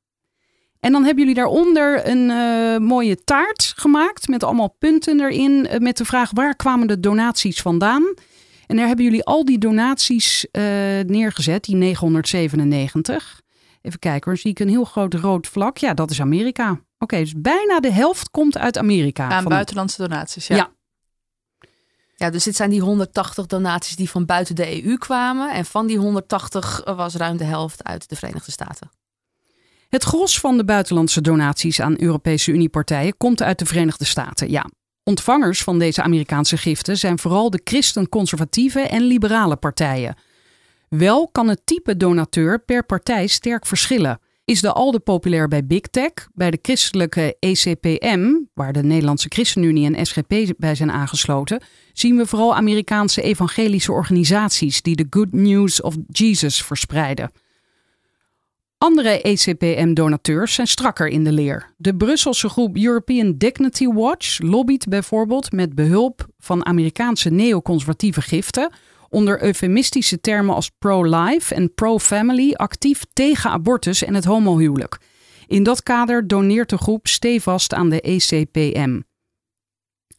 Speaker 2: En dan hebben jullie daaronder een uh, mooie taart gemaakt met allemaal punten erin. Uh, met de vraag waar kwamen de donaties vandaan? En daar hebben jullie al die donaties uh, neergezet, die 997. Even kijken hoor, zie ik een heel groot rood vlak. Ja, dat is Amerika. Oké, okay, dus bijna de helft komt uit Amerika.
Speaker 1: Aan van buitenlandse donaties, ja.
Speaker 2: ja.
Speaker 3: Ja, dus dit zijn die 180 donaties die van buiten de EU kwamen. En van die 180 was ruim de helft uit de Verenigde Staten.
Speaker 2: Het gros van de buitenlandse donaties aan Europese Uniepartijen komt uit de Verenigde Staten. Ja, ontvangers van deze Amerikaanse giften zijn vooral de christen-conservatieve en liberale partijen. Wel kan het type donateur per partij sterk verschillen. Is de ALDE populair bij Big Tech, bij de christelijke ECPM, waar de Nederlandse ChristenUnie en SGP bij zijn aangesloten, zien we vooral Amerikaanse evangelische organisaties die de Good News of Jesus verspreiden. Andere ECPM-donateurs zijn strakker in de leer. De Brusselse groep European Dignity Watch lobbyt bijvoorbeeld met behulp van Amerikaanse neoconservatieve giften onder eufemistische termen als pro-life en pro-family actief tegen abortus en het homohuwelijk. In dat kader doneert de groep stevast aan de ECPM.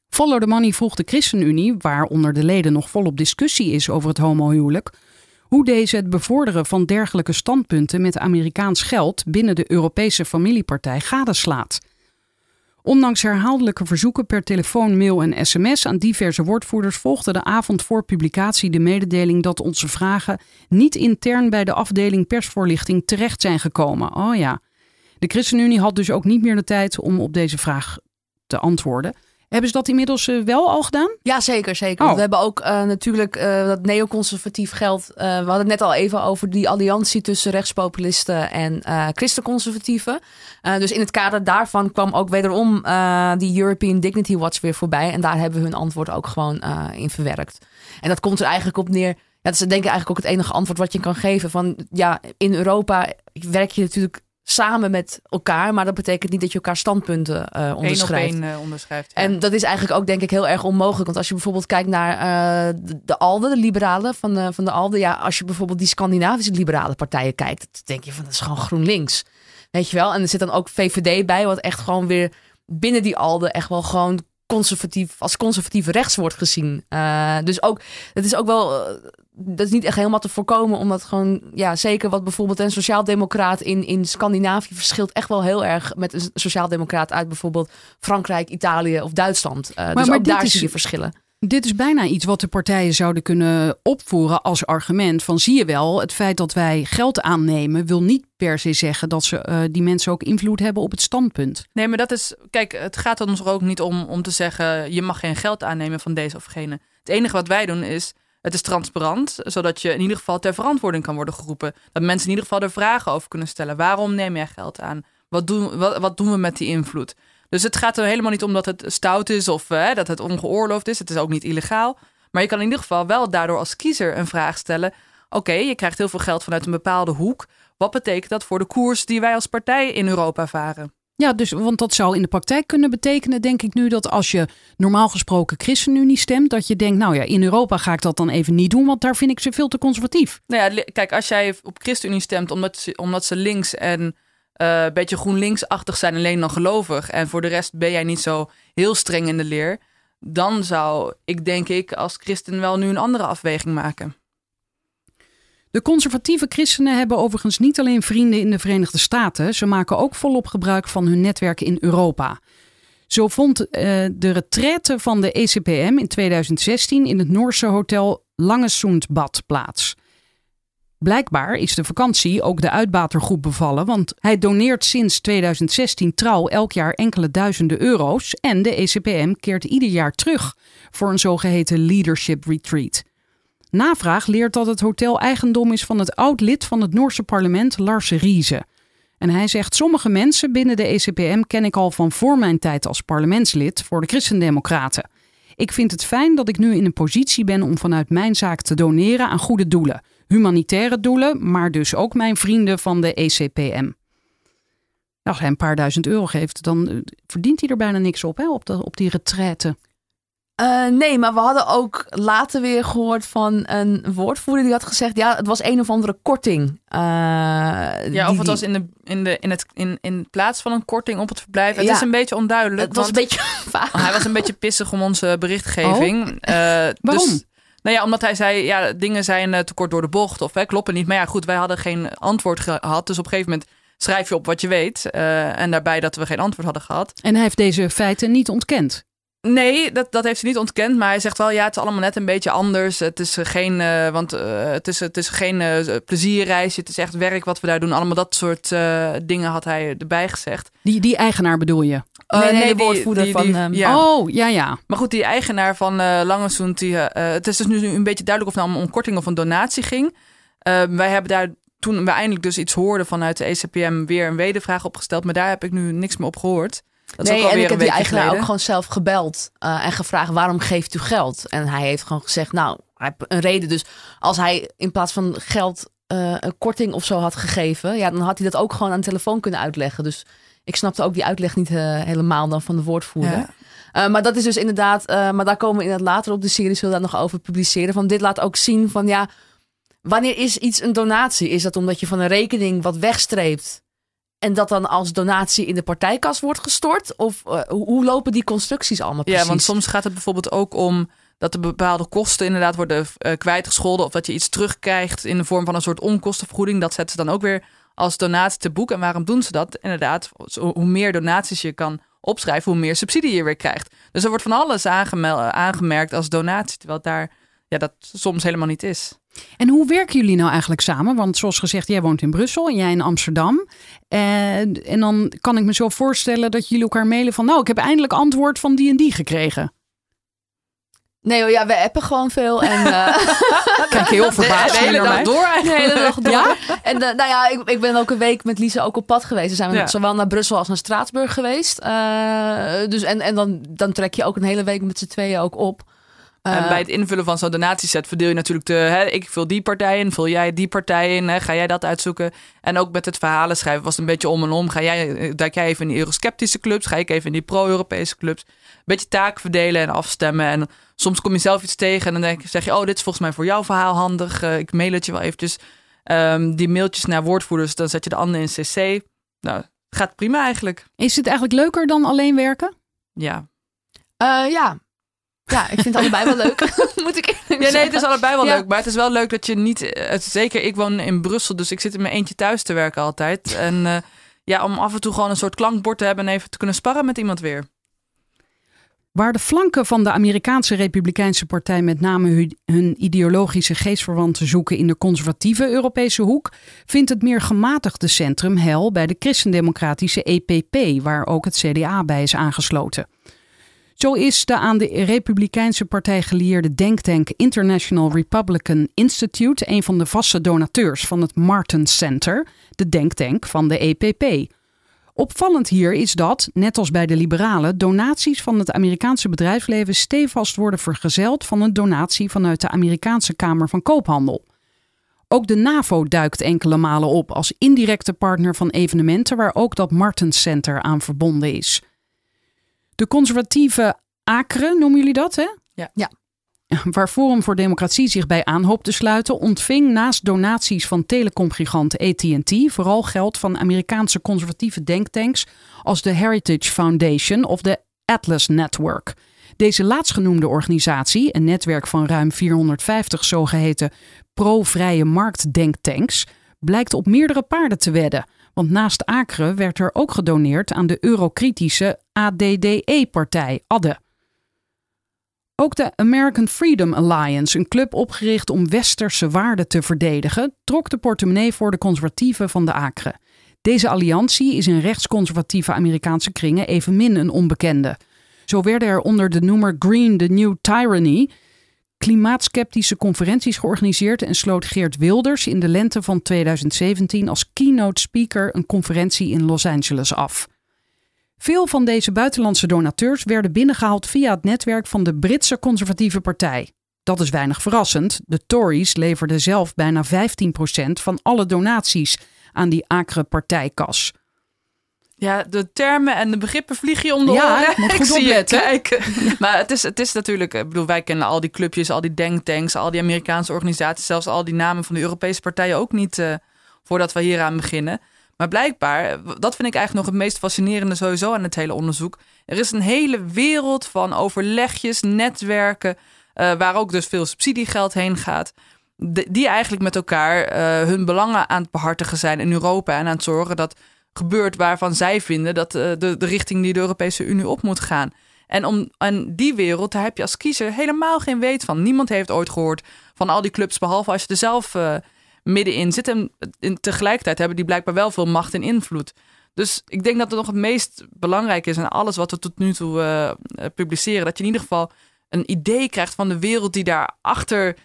Speaker 2: Follow the Money vroeg de ChristenUnie, waar onder de leden nog volop discussie is over het homohuwelijk, hoe deze het bevorderen van dergelijke standpunten met Amerikaans geld binnen de Europese familiepartij gadeslaat. Ondanks herhaaldelijke verzoeken per telefoon, mail en sms aan diverse woordvoerders volgde de avond voor publicatie de mededeling dat onze vragen niet intern bij de afdeling persvoorlichting terecht zijn gekomen. Oh ja. De ChristenUnie had dus ook niet meer de tijd om op deze vraag te antwoorden. Hebben ze dat inmiddels eh, wel al gedaan?
Speaker 3: Ja, zeker, zeker.
Speaker 2: Oh.
Speaker 3: Want we hebben ook eh, natuurlijk eh, dat neoconservatief geld. we hadden het net al even over die alliantie tussen rechtspopulisten en christenconservatieven. Dus in het kader daarvan kwam ook wederom die European Dignity Watch weer voorbij. En daar hebben we hun antwoord ook gewoon in verwerkt. En dat komt er eigenlijk op neer. Ja, dat is denk ik eigenlijk ook het enige antwoord wat je kan geven. Van ja, in Europa werk je natuurlijk samen met elkaar. Maar dat betekent niet dat je elkaar standpunten eh
Speaker 1: Eén op
Speaker 3: onderschrijft.
Speaker 1: één eh, onderschrijft. ja.
Speaker 3: En dat is eigenlijk ook denk ik heel erg onmogelijk. Want als je bijvoorbeeld kijkt naar eh, de, de ALDE, de liberalen van de, van de ALDE. Ja, als je bijvoorbeeld die Scandinavische liberale partijen kijkt. Dan denk je van dat is gewoon GroenLinks. Weet je wel? En er zit dan ook VVD bij. Wat echt gewoon weer binnen die ALDE echt wel gewoon conservatief, als conservatief rechts wordt gezien. Dus ook, het is ook wel, dat is niet echt helemaal te voorkomen, omdat gewoon, ja, zeker wat bijvoorbeeld een sociaaldemocraat in, in Scandinavië verschilt echt wel heel erg met een sociaaldemocraat uit bijvoorbeeld Frankrijk, Italië of Duitsland. Eh, dus
Speaker 2: maar
Speaker 3: ook
Speaker 2: dit
Speaker 3: daar
Speaker 2: is-
Speaker 3: zie je verschillen.
Speaker 2: Dit is bijna iets wat de partijen zouden kunnen opvoeren als argument. Van zie je wel, het feit dat wij geld aannemen wil niet per se zeggen dat ze, eh, die mensen ook invloed hebben op het standpunt.
Speaker 1: Nee, maar dat is. Kijk, het gaat ons er ook niet om om te zeggen. je mag geen geld aannemen van deze of gene. Het enige wat wij doen is. Het is transparant, zodat je in ieder geval ter verantwoording kan worden geroepen. Dat mensen in ieder geval er vragen over kunnen stellen. Waarom neem jij geld aan? Wat doen, wat, doen we met die invloed? Dus het gaat er helemaal niet om dat het stout is of eh, dat het ongeoorloofd is. Het is ook niet illegaal. Maar je kan in ieder geval wel daardoor als kiezer een vraag stellen. Oké, je krijgt heel veel geld vanuit een bepaalde hoek. Wat betekent dat voor de koers die wij als partij in Europa varen?
Speaker 2: Ja, dus, want dat zou in de praktijk kunnen betekenen, denk ik nu, dat als je normaal gesproken ChristenUnie stemt, dat je denkt, nou ja, in Europa ga ik dat dan even niet doen, want daar vind ik ze veel te conservatief.
Speaker 1: Nou ja, kijk, als jij op ChristenUnie stemt omdat ze, omdat ze links en eh, een beetje GroenLinks-achtig zijn, alleen dan gelovig, en voor de rest ben jij niet zo heel streng in de leer, dan zou ik denk ik als christen wel nu een andere afweging maken.
Speaker 2: De conservatieve christenen hebben overigens niet alleen vrienden in de Verenigde Staten, ze maken ook volop gebruik van hun netwerk in Europa. Zo vond eh, de retraite van de ECPM in 2016 in het Noorse hotel Langesundbad plaats. Blijkbaar is de vakantie ook de uitbatergroep bevallen, want hij doneert sinds 2016 trouw elk jaar enkele duizenden euro's en de ECPM keert ieder jaar terug voor een zogeheten leadership retreat. Navraag leert dat het hotel eigendom is van het oud-lid van het Noorse parlement Lars Riese. En hij zegt: Sommige mensen binnen de ECPM ken ik al van voor mijn tijd als parlementslid voor de Christendemocraten. Ik vind het fijn dat ik nu in een positie ben om vanuit mijn zaak te doneren aan goede doelen. Humanitaire doelen, maar dus ook mijn vrienden van de ECPM. Als hij een paar duizend euro geeft, dan eh, verdient hij er bijna niks op, hè, op, de, op die retraite.
Speaker 3: Eh, nee, maar we hadden ook later weer gehoord van een woordvoerder die had gezegd: ja, het was een of andere korting. Eh,
Speaker 1: Ja,
Speaker 3: die-
Speaker 1: of het
Speaker 3: die-
Speaker 1: was in, de, in, de, in, het, in, in plaats van een korting op het verblijf. Het
Speaker 3: Ja.
Speaker 1: is een beetje onduidelijk.
Speaker 3: Het was een beetje <laughs> vaag.
Speaker 1: hij was een beetje pissig om onze berichtgeving. Eh, <laughs>
Speaker 2: Waarom?
Speaker 1: Dus, nou ja, omdat hij zei, ja, dingen zijn eh, te kort door de bocht of hè, kloppen niet. Maar ja, goed, wij hadden geen antwoord gehad. Dus op een gegeven moment schrijf je op wat je weet. eh, en daarbij dat we geen antwoord hadden gehad.
Speaker 2: En hij heeft deze feiten niet ontkend.
Speaker 1: Nee, dat, dat heeft hij niet ontkend. Maar hij zegt wel, ja, het is allemaal net een beetje anders. Het is geen, eh, want eh, het is, het is geen eh, plezierreis. Het is echt werk wat we daar doen. Allemaal dat soort dingen had hij erbij gezegd.
Speaker 2: Die, die eigenaar bedoel je?
Speaker 3: Nee, nee, de
Speaker 1: die-
Speaker 3: woordvoerder
Speaker 1: die-
Speaker 3: van,
Speaker 1: die-
Speaker 3: ehm,
Speaker 1: ja.
Speaker 2: Oh, ja, ja.
Speaker 1: Maar goed, die eigenaar van die, eh, het is dus nu een beetje duidelijk of het nou om een korting of een donatie ging. Eh, wij hebben daar toen we eindelijk dus iets hoorden vanuit de ECPM weer een wedervraag opgesteld. Maar daar heb ik nu niks meer op gehoord. Dat
Speaker 3: nee, en ik heb die eigenaar
Speaker 1: geleden.
Speaker 3: ook gewoon zelf gebeld eh, en gevraagd waarom geeft u geld? En hij heeft gewoon gezegd, nou, hij heeft een reden. Dus als hij in plaats van geld eh, een korting of zo had gegeven, ja, dan had hij dat ook gewoon aan de telefoon kunnen uitleggen. Dus ik snapte ook die uitleg niet eh, helemaal dan van de woordvoerder.
Speaker 1: Ja.
Speaker 3: Maar dat is dus inderdaad, maar daar komen we inderdaad later op de serie, zullen daar nog over publiceren. Van dit laat ook zien van ja, wanneer is iets een donatie? Is dat omdat je van een rekening wat wegstreept en dat dan als donatie in de partijkas wordt gestort? Of eh, hoe lopen die constructies allemaal precies?
Speaker 1: Ja, want soms gaat het bijvoorbeeld ook om dat er bepaalde kosten inderdaad worden eh, kwijtgescholden. Of dat je iets terugkrijgt in de vorm van een soort onkostenvergoeding. Dat zetten ze dan ook weer als donatie te boek. En waarom doen ze dat? Inderdaad, hoe meer donaties je kan opschrijven, hoe meer subsidie je weer krijgt. Dus er wordt van alles aangemerkt als donatie. Terwijl daar ja, dat soms helemaal niet is.
Speaker 2: En hoe werken jullie nou eigenlijk samen? Want zoals gezegd, jij woont in Brussel en jij in Amsterdam. En, en dan kan ik me zo voorstellen dat jullie elkaar mailen van... nou, ik heb eindelijk antwoord van die en die gekregen.
Speaker 3: Nee, hoor, ja, we appen gewoon veel. En, <laughs> eh,
Speaker 2: Kijk, heel <laughs> verbaasd.
Speaker 1: de hele dag door
Speaker 3: de
Speaker 1: eigenlijk.
Speaker 3: hele dag <laughs> door. En eh, nou ja, ik, ik ben ook een week met Lisa ook op pad geweest. We zijn
Speaker 1: Ja.
Speaker 3: zowel naar Brussel als naar Straatsburg geweest. Eh, dus, en en dan, dan trek je ook een hele week met z'n tweeën ook op.
Speaker 1: En
Speaker 3: Eh,
Speaker 1: bij het invullen van zo'n donatieset verdeel je natuurlijk de... Hè, ik vul die partij in, vul jij die partij in. Hè, ga jij dat uitzoeken? En ook met het verhalen schrijven was het een beetje om en om. Ga jij, eh, duik jij even in die eurosceptische clubs? Ga ik even in die pro-Europese clubs? Een beetje taken verdelen en afstemmen. En soms kom je zelf iets tegen en dan denk, zeg je... oh, dit is volgens mij voor jouw verhaal handig. Eh, ik mail het je wel eventjes. Ehm, die mailtjes naar woordvoerders, dan zet je de ander in CC. Nou, gaat prima eigenlijk.
Speaker 2: Is het eigenlijk leuker dan alleen werken?
Speaker 1: Ja,
Speaker 3: ja. Ja, ik vind het allebei wel leuk. <laughs> Moet ik eerlijk
Speaker 1: Ja, nee, het is allebei wel
Speaker 3: Ja.
Speaker 1: leuk. Maar het is wel leuk dat je niet... eh, Het, zeker, ik woon in Brussel, dus ik zit in mijn eentje thuis te werken altijd. <laughs> En eh, ja, om af en toe gewoon een soort klankbord te hebben... en even te kunnen sparren met iemand weer.
Speaker 2: Waar de flanken van de Amerikaanse Republikeinse Partij met name hu- hun ideologische geestverwanten zoeken in de conservatieve Europese hoek, vindt het meer gematigde centrum hel bij de christendemocratische EPP, waar ook het CDA bij is aangesloten. Zo is de aan de Republikeinse Partij gelieerde denktank International Republican Institute een van de vaste donateurs van het Martin Center, de denktank van de EPP. Opvallend hier is dat, net als bij de liberalen, donaties van het Amerikaanse bedrijfsleven stevast worden vergezeld van een donatie vanuit de Amerikaanse Kamer van Koophandel. Ook de NAVO duikt enkele malen op als indirecte partner van evenementen waar ook dat Martens Center aan verbonden is. De conservatieve ACRE, noemen jullie dat, hè?
Speaker 1: Ja.
Speaker 3: Ja.
Speaker 2: Waar Forum voor Democratie zich bij aan hoopt te sluiten, ontving naast donaties van telecomgigant AT&T vooral geld van Amerikaanse conservatieve denktanks als de Heritage Foundation of de Atlas Network. Deze laatstgenoemde organisatie, een netwerk van ruim 450 zogeheten pro-vrije marktdenktanks, blijkt op meerdere paarden te wedden. Want naast ACRE werd er ook gedoneerd aan de eurokritische ADDE-partij, ADDE. Ook de American Freedom Alliance, een club opgericht om westerse waarden te verdedigen, trok de portemonnee voor de conservatieven van de ACRE. Deze alliantie is in rechtsconservatieve Amerikaanse kringen evenmin een onbekende. Zo werden er onder de noemer Green the New Tyranny klimaatskeptische conferenties georganiseerd en sloot Geert Wilders in de lente van 2017 als keynote speaker een conferentie in Los Angeles af. Veel van deze buitenlandse donateurs werden binnengehaald via het netwerk van de Britse conservatieve partij. Dat is weinig verrassend. De Tories leverden zelf bijna 15% van alle donaties aan die acre partijkas.
Speaker 1: Ja, de termen en de begrippen vliegen je om de
Speaker 2: Ja,
Speaker 1: oren.
Speaker 2: moet <laughs>
Speaker 1: ik
Speaker 2: goed opletten.
Speaker 1: kijken. <laughs> <laughs> Maar het is, het is natuurlijk... Ik bedoel, wij kennen al die clubjes, al die denktanks... al die Amerikaanse organisaties... zelfs al die namen van de Europese partijen ook niet... eh, voordat we hieraan beginnen. Maar blijkbaar, dat vind ik eigenlijk nog het meest fascinerende sowieso aan het hele onderzoek. Er is een hele wereld van overlegjes, netwerken... eh, waar ook dus veel subsidiegeld heen gaat... de- die eigenlijk met elkaar eh, hun belangen aan het behartigen zijn in Europa... en aan het zorgen dat gebeurt waarvan zij vinden dat eh, de, de richting die de Europese Unie op moet gaan. En om en die wereld, daar heb je als kiezer helemaal geen weet van. Niemand heeft ooit gehoord van al die clubs, behalve als je er zelf eh, middenin zit. En in, tegelijkertijd hebben die blijkbaar wel veel macht en invloed. Dus ik denk dat het nog het meest belangrijk is aan alles wat we tot nu toe eh, publiceren. Dat je in ieder geval een idee krijgt van de wereld die daar achter,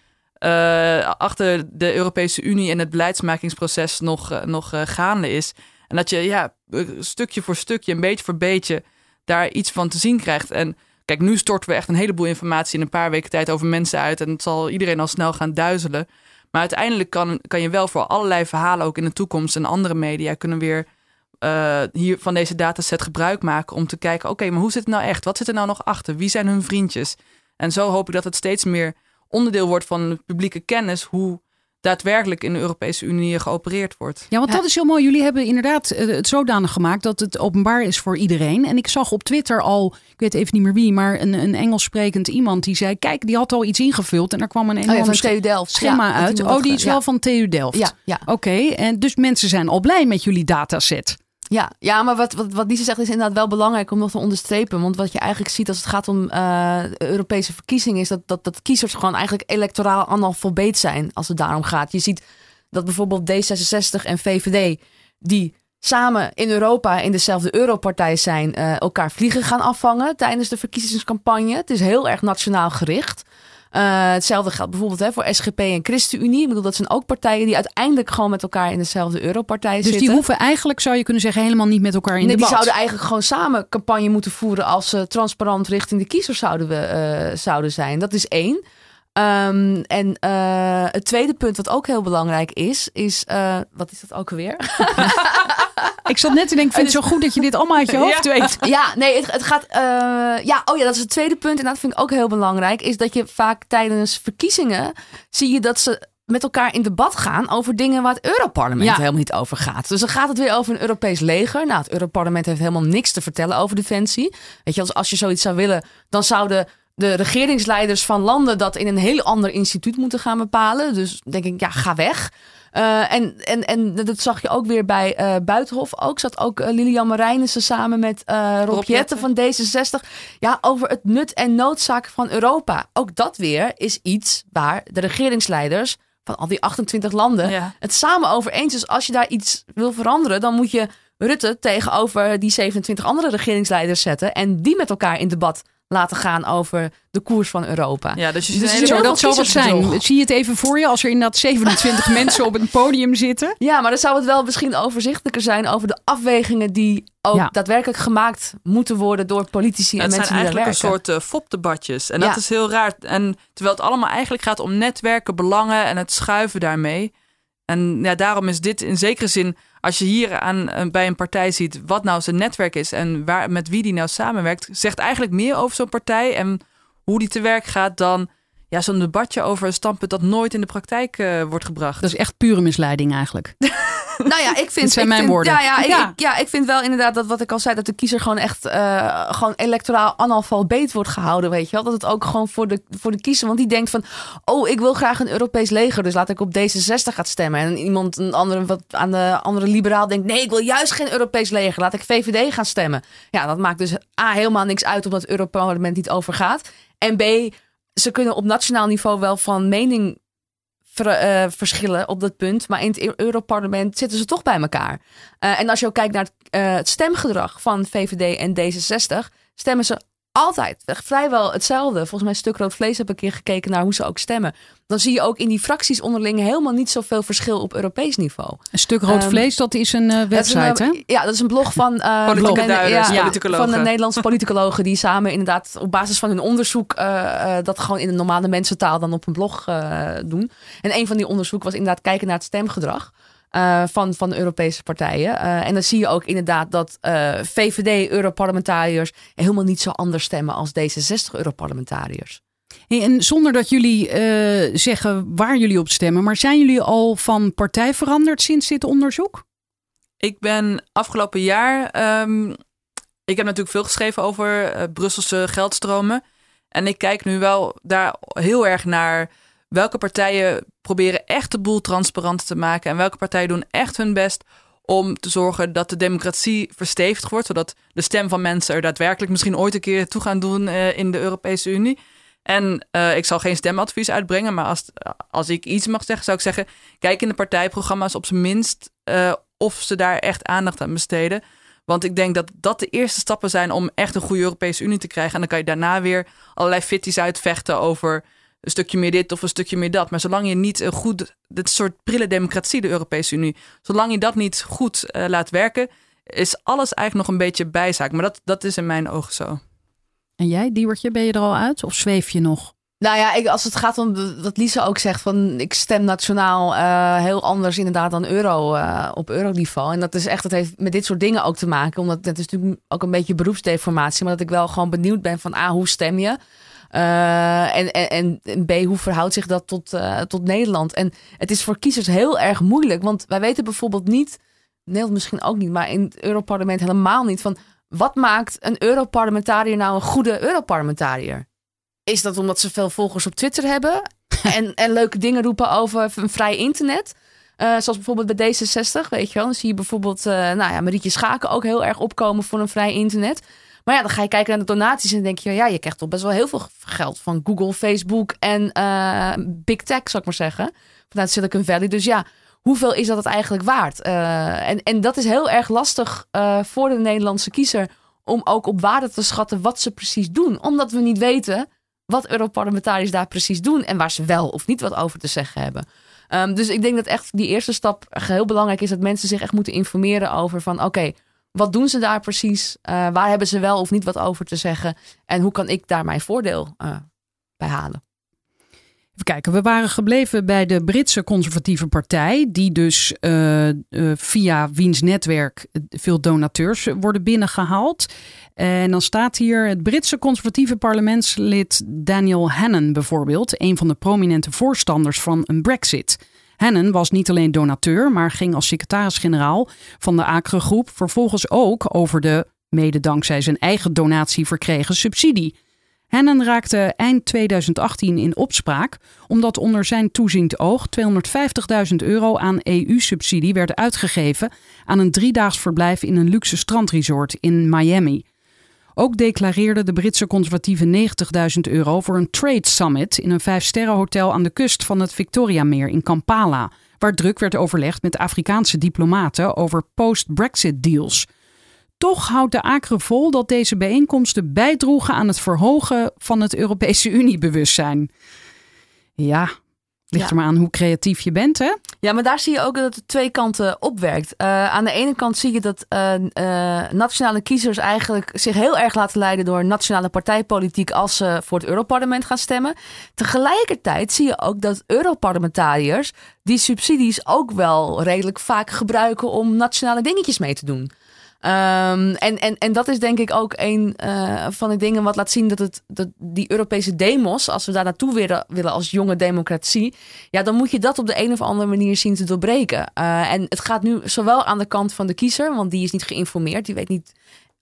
Speaker 1: achter de Europese Unie en het beleidsmakingsproces nog, nog gaande is. En dat je ja, eh, stukje voor stukje, een beetje voor beetje, daar iets van te zien krijgt. En kijk, nu storten we echt een heleboel informatie in een paar weken tijd over mensen uit. En het zal iedereen al snel gaan duizelen. Maar uiteindelijk kan, kan je wel voor allerlei verhalen ook in de toekomst en andere media kunnen weer eh, hier van deze dataset gebruik maken om te kijken, oké, maar hoe zit het nou echt? Wat zit er nou nog achter? Wie zijn hun vriendjes? En zo hoop ik dat het steeds meer onderdeel wordt van de publieke kennis hoe daadwerkelijk in de Europese Unie geopereerd wordt.
Speaker 2: Ja, want
Speaker 3: Ja.
Speaker 2: dat is heel mooi. Jullie hebben inderdaad eh, het zodanig gemaakt dat het openbaar is voor iedereen. En ik zag op Twitter al, ik weet even niet meer wie, maar een, een Engels sprekend iemand die zei: Kijk, die had al iets ingevuld en er kwam een
Speaker 3: Oh
Speaker 2: enorm
Speaker 3: ja, van
Speaker 2: sch-
Speaker 3: TU Delft.
Speaker 2: schema
Speaker 3: Ja,
Speaker 2: uit. Oh, die is
Speaker 3: ja.
Speaker 2: wel van TU Delft.
Speaker 3: Ja, ja.
Speaker 2: Oké, en dus mensen zijn al blij met jullie dataset.
Speaker 3: Ja, ja maar wat, wat, wat zegt is inderdaad wel belangrijk om nog te onderstrepen. Want wat je eigenlijk ziet als het gaat om eh, Europese verkiezingen... is dat, dat, dat kiezers gewoon eigenlijk electoraal analfabeet zijn als het daarom gaat. Je ziet dat bijvoorbeeld D66 en VVD... die samen in Europa in dezelfde Europartij zijn... eh, elkaar vliegen gaan afvangen tijdens de verkiezingscampagne. Het is heel erg nationaal gericht. Eh, hetzelfde geldt bijvoorbeeld hè, voor SGP en ChristenUnie. Ik bedoel, dat zijn ook partijen die uiteindelijk gewoon met elkaar in dezelfde Europartij
Speaker 2: Dus
Speaker 3: zitten.
Speaker 2: die hoeven eigenlijk, zou je kunnen zeggen, helemaal niet met elkaar in
Speaker 3: Nee, die
Speaker 2: debat.
Speaker 3: zouden eigenlijk gewoon samen campagne moeten voeren als ze transparant richting de kiezers zouden, we, eh, zouden zijn. Dat is één. Ehm, en eh, het tweede punt wat ook heel belangrijk is, is, eh, wat is dat ook alweer? <laughs>
Speaker 2: Ik zat net te denken, ik vind het zo goed dat je dit allemaal uit je hoofd weet.
Speaker 3: ja, nee, het, het gaat. eh, ja, oh ja, dat is het tweede punt. En dat vind ik ook heel belangrijk. Is dat je vaak tijdens verkiezingen zie je dat ze met elkaar in debat gaan over dingen waar het Europarlement
Speaker 2: Ja.
Speaker 3: helemaal niet over gaat. Dus dan gaat het weer over een Europees leger. Nou, het Europarlement heeft helemaal niks te vertellen over defensie. Weet je, als, als je zoiets zou willen, dan zouden de regeringsleiders van landen dat in een heel ander instituut moeten gaan bepalen. Dus denk ik, ja, ga weg. Eh, en, en, en dat zag je ook weer bij eh, Buitenhof. Ook zat ook eh, Lilian Marijnissen samen met eh Rob,
Speaker 1: Rob
Speaker 3: Jetten van D66. Ja, over het nut en noodzaak van Europa. Ook dat weer is iets waar de regeringsleiders van al die 28 landen
Speaker 1: Ja.
Speaker 3: het samen over eens is. Als je daar iets wil veranderen, dan moet je Rutte tegenover die 27 andere regeringsleiders zetten. En die met elkaar in debat laten gaan over de koers van Europa.
Speaker 1: Ja, dus je
Speaker 3: Dus
Speaker 1: een
Speaker 3: het
Speaker 1: hele
Speaker 2: Zo,
Speaker 3: heel
Speaker 2: dat het zijn. Zie je het even voor je als er inderdaad <laughs> 27 mensen op een podium zitten?
Speaker 3: Ja, maar dan zou het wel misschien overzichtelijker zijn over de afwegingen die ook
Speaker 2: Ja.
Speaker 3: daadwerkelijk gemaakt moeten worden door politici en
Speaker 1: het zijn
Speaker 3: mensen die daar
Speaker 1: eigenlijk een
Speaker 3: werken.
Speaker 1: soort uh, fopdebatjes. En
Speaker 3: Ja.
Speaker 1: dat is heel raar. En terwijl het allemaal eigenlijk gaat om netwerken, belangen en het schuiven daarmee. En ja, daarom is dit in zekere zin, als je hier aan, eh, bij een partij ziet wat nou zijn netwerk is en waar, met wie die nou samenwerkt, zegt eigenlijk meer over zo'n partij en hoe die te werk gaat dan ja, zo'n debatje over een standpunt dat nooit in de praktijk eh, wordt gebracht.
Speaker 2: Dat is echt pure misleiding eigenlijk. <laughs>
Speaker 3: Nou ja, ik vind...
Speaker 2: Dit zijn
Speaker 3: ik
Speaker 2: mijn
Speaker 3: vind-
Speaker 2: woorden.
Speaker 3: Ja, ja, ik,
Speaker 2: Ja.
Speaker 3: ik- ja, ik vind wel inderdaad dat wat ik al zei, dat de kiezer gewoon echt eh, gewoon electoraal analfabeet wordt gehouden, weet je wel. Dat het ook gewoon voor de, voor de kiezer, want die denkt van, oh, ik wil graag een Europees leger, dus laat ik op D66 gaan stemmen. En iemand, een andere, wat aan de andere liberaal denkt, nee, ik wil juist geen Europees leger, laat ik VVD gaan stemmen. Ja, dat maakt dus A, helemaal niks uit omdat het Europarlement niet over gaat. En B, ze kunnen op nationaal niveau wel van mening eh, verschillen op dat punt. Maar in het Eu- Europarlement zitten ze toch bij elkaar. Eh, en als je ook kijkt naar het, eh, het stemgedrag van VVD en D66, stemmen ze altijd echt vrijwel hetzelfde. Volgens mij stuk rood vlees heb ik een keer gekeken naar hoe ze ook stemmen. Dan zie je ook in die fracties onderling helemaal niet zoveel verschil op Europees niveau.
Speaker 2: Een stuk rood
Speaker 3: Ehm,
Speaker 2: vlees, dat is een eh,
Speaker 3: Dat is een,
Speaker 2: website, hè?
Speaker 3: eh, Ja, dat is een blog van, eh, ja, van de Nederlandse politicologen die samen inderdaad op basis van hun onderzoek eh, eh, dat gewoon in de normale mensentaal dan op een blog eh, doen. En een van die onderzoeken was inderdaad kijken naar het stemgedrag. Eh, van, van de Europese partijen. Eh, en dan zie je ook inderdaad dat eh, VVD-Europarlementariërs helemaal niet zo anders stemmen als D66-Europarlementariërs.
Speaker 2: Hey, En zonder dat jullie eh, zeggen waar jullie op stemmen, maar zijn jullie al van partij veranderd sinds dit onderzoek?
Speaker 1: Ik ben afgelopen jaar. ehm, ik heb natuurlijk veel geschreven over eh, Brusselse geldstromen. En ik kijk nu wel daar heel erg naar welke partijen proberen echt de boel transparant te maken. En welke partijen doen echt hun best om te zorgen dat de democratie verstevigd wordt. Zodat de stem van mensen er daadwerkelijk misschien ooit een keer toe gaan doen eh, in de Europese Unie. En eh, ik zal geen stemadvies uitbrengen, maar als, als ik iets mag zeggen, zou ik zeggen: kijk in de partijprogramma's op zijn minst eh, of ze daar echt aandacht aan besteden. Want ik denk dat dat de eerste stappen zijn om echt een goede Europese Unie te krijgen. En dan kan je daarna weer allerlei fitties uitvechten over een stukje meer dit of een stukje meer dat. Maar zolang je niet een goed, dit soort prille democratie, de Europese Unie, zolang je dat niet goed eh, laat werken, is alles eigenlijk nog een beetje bijzaak. Maar dat, dat is in mijn ogen zo.
Speaker 2: En jij, Diewertje, ben je er al uit of zweef je nog?
Speaker 3: Nou ja, ik, als het gaat om wat Lisa ook zegt, van ik stem nationaal eh, heel anders inderdaad dan euro eh, op euroniveau. En dat is echt, dat heeft met dit soort dingen ook te maken. Omdat het is natuurlijk ook een beetje beroepsdeformatie, maar dat ik wel gewoon benieuwd ben van A, hoe stem je? Eh, en, en, en B, hoe verhoudt zich dat tot, eh, tot Nederland? En het is voor kiezers heel erg moeilijk, want wij weten bijvoorbeeld niet, Nederland misschien ook niet, maar in het Europarlement helemaal niet, van wat maakt een Europarlementariër nou een goede Europarlementariër? Is dat omdat ze veel volgers op Twitter hebben <laughs> en, en leuke dingen roepen over een vrij internet? Eh, zoals bijvoorbeeld bij D66, weet je wel. Dan zie je bijvoorbeeld, eh, nou ja, Marietje Schaken ook heel erg opkomen voor een vrij internet. Maar ja, dan ga je kijken naar de donaties en denk je, ja, je krijgt toch best wel heel veel geld van Google, Facebook en eh, Big Tech, zou ik maar zeggen. Vanuit Silicon Valley. Dus ja, hoeveel is dat het eigenlijk waard? Eh, en, en dat is heel erg lastig eh, voor de Nederlandse kiezer om ook op waarde te schatten wat ze precies doen. Omdat we niet weten wat Europarlementariërs daar precies doen en waar ze wel of niet wat over te zeggen hebben. Ehm, dus ik denk dat echt die eerste stap heel belangrijk is dat mensen zich echt moeten informeren over van oké, wat doen ze daar precies? Eh, waar hebben ze wel of niet wat over te zeggen? En hoe kan ik daar mijn voordeel eh, bij halen?
Speaker 2: Even kijken, we waren gebleven bij de Britse conservatieve partij, die dus eh, via wiens netwerk veel donateurs worden binnengehaald. En dan staat hier het Britse conservatieve parlementslid Daniel Hannan bijvoorbeeld, een van de prominente voorstanders van een brexit. Hannan was niet alleen donateur, maar ging als secretaris-generaal van de Acre-groep vervolgens ook over de, mede dankzij zijn eigen donatie verkregen subsidie. Hannan raakte eind 2018 in opspraak omdat onder zijn toeziend oog 250.000 euro aan EU-subsidie werd uitgegeven aan een driedaags verblijf in een luxe strandresort in Miami. Ook declareerde de Britse conservatieve 90.000 euro voor een trade summit in een vijfsterrenhotel aan de kust van het Victoriameer in Kampala, waar druk werd overlegd met Afrikaanse diplomaten over post-Brexit deals. Toch houdt de Acre vol dat deze bijeenkomsten bijdroegen aan het verhogen van het Europese Unie-bewustzijn. Ja, ligt
Speaker 3: Ja.
Speaker 2: er maar aan hoe creatief je bent, hè?
Speaker 3: Ja, maar daar zie je ook dat het twee kanten opwerkt. Uh, aan de ene kant zie je dat uh, uh, nationale kiezers eigenlijk zich heel erg laten leiden door nationale partijpolitiek als ze voor het Europarlement gaan stemmen. Tegelijkertijd zie je ook dat Europarlementariërs die subsidies ook wel redelijk vaak gebruiken om nationale dingetjes mee te doen. Um, en, en, en dat is denk ik ook een uh, van de dingen wat laat zien dat, het, dat die Europese demos, als we daar naartoe willen, willen als jonge democratie, ja, dan moet je dat op de een of andere manier zien te doorbreken. Uh, en het gaat nu zowel aan de kant van de kiezer, want die is niet geïnformeerd, die weet niet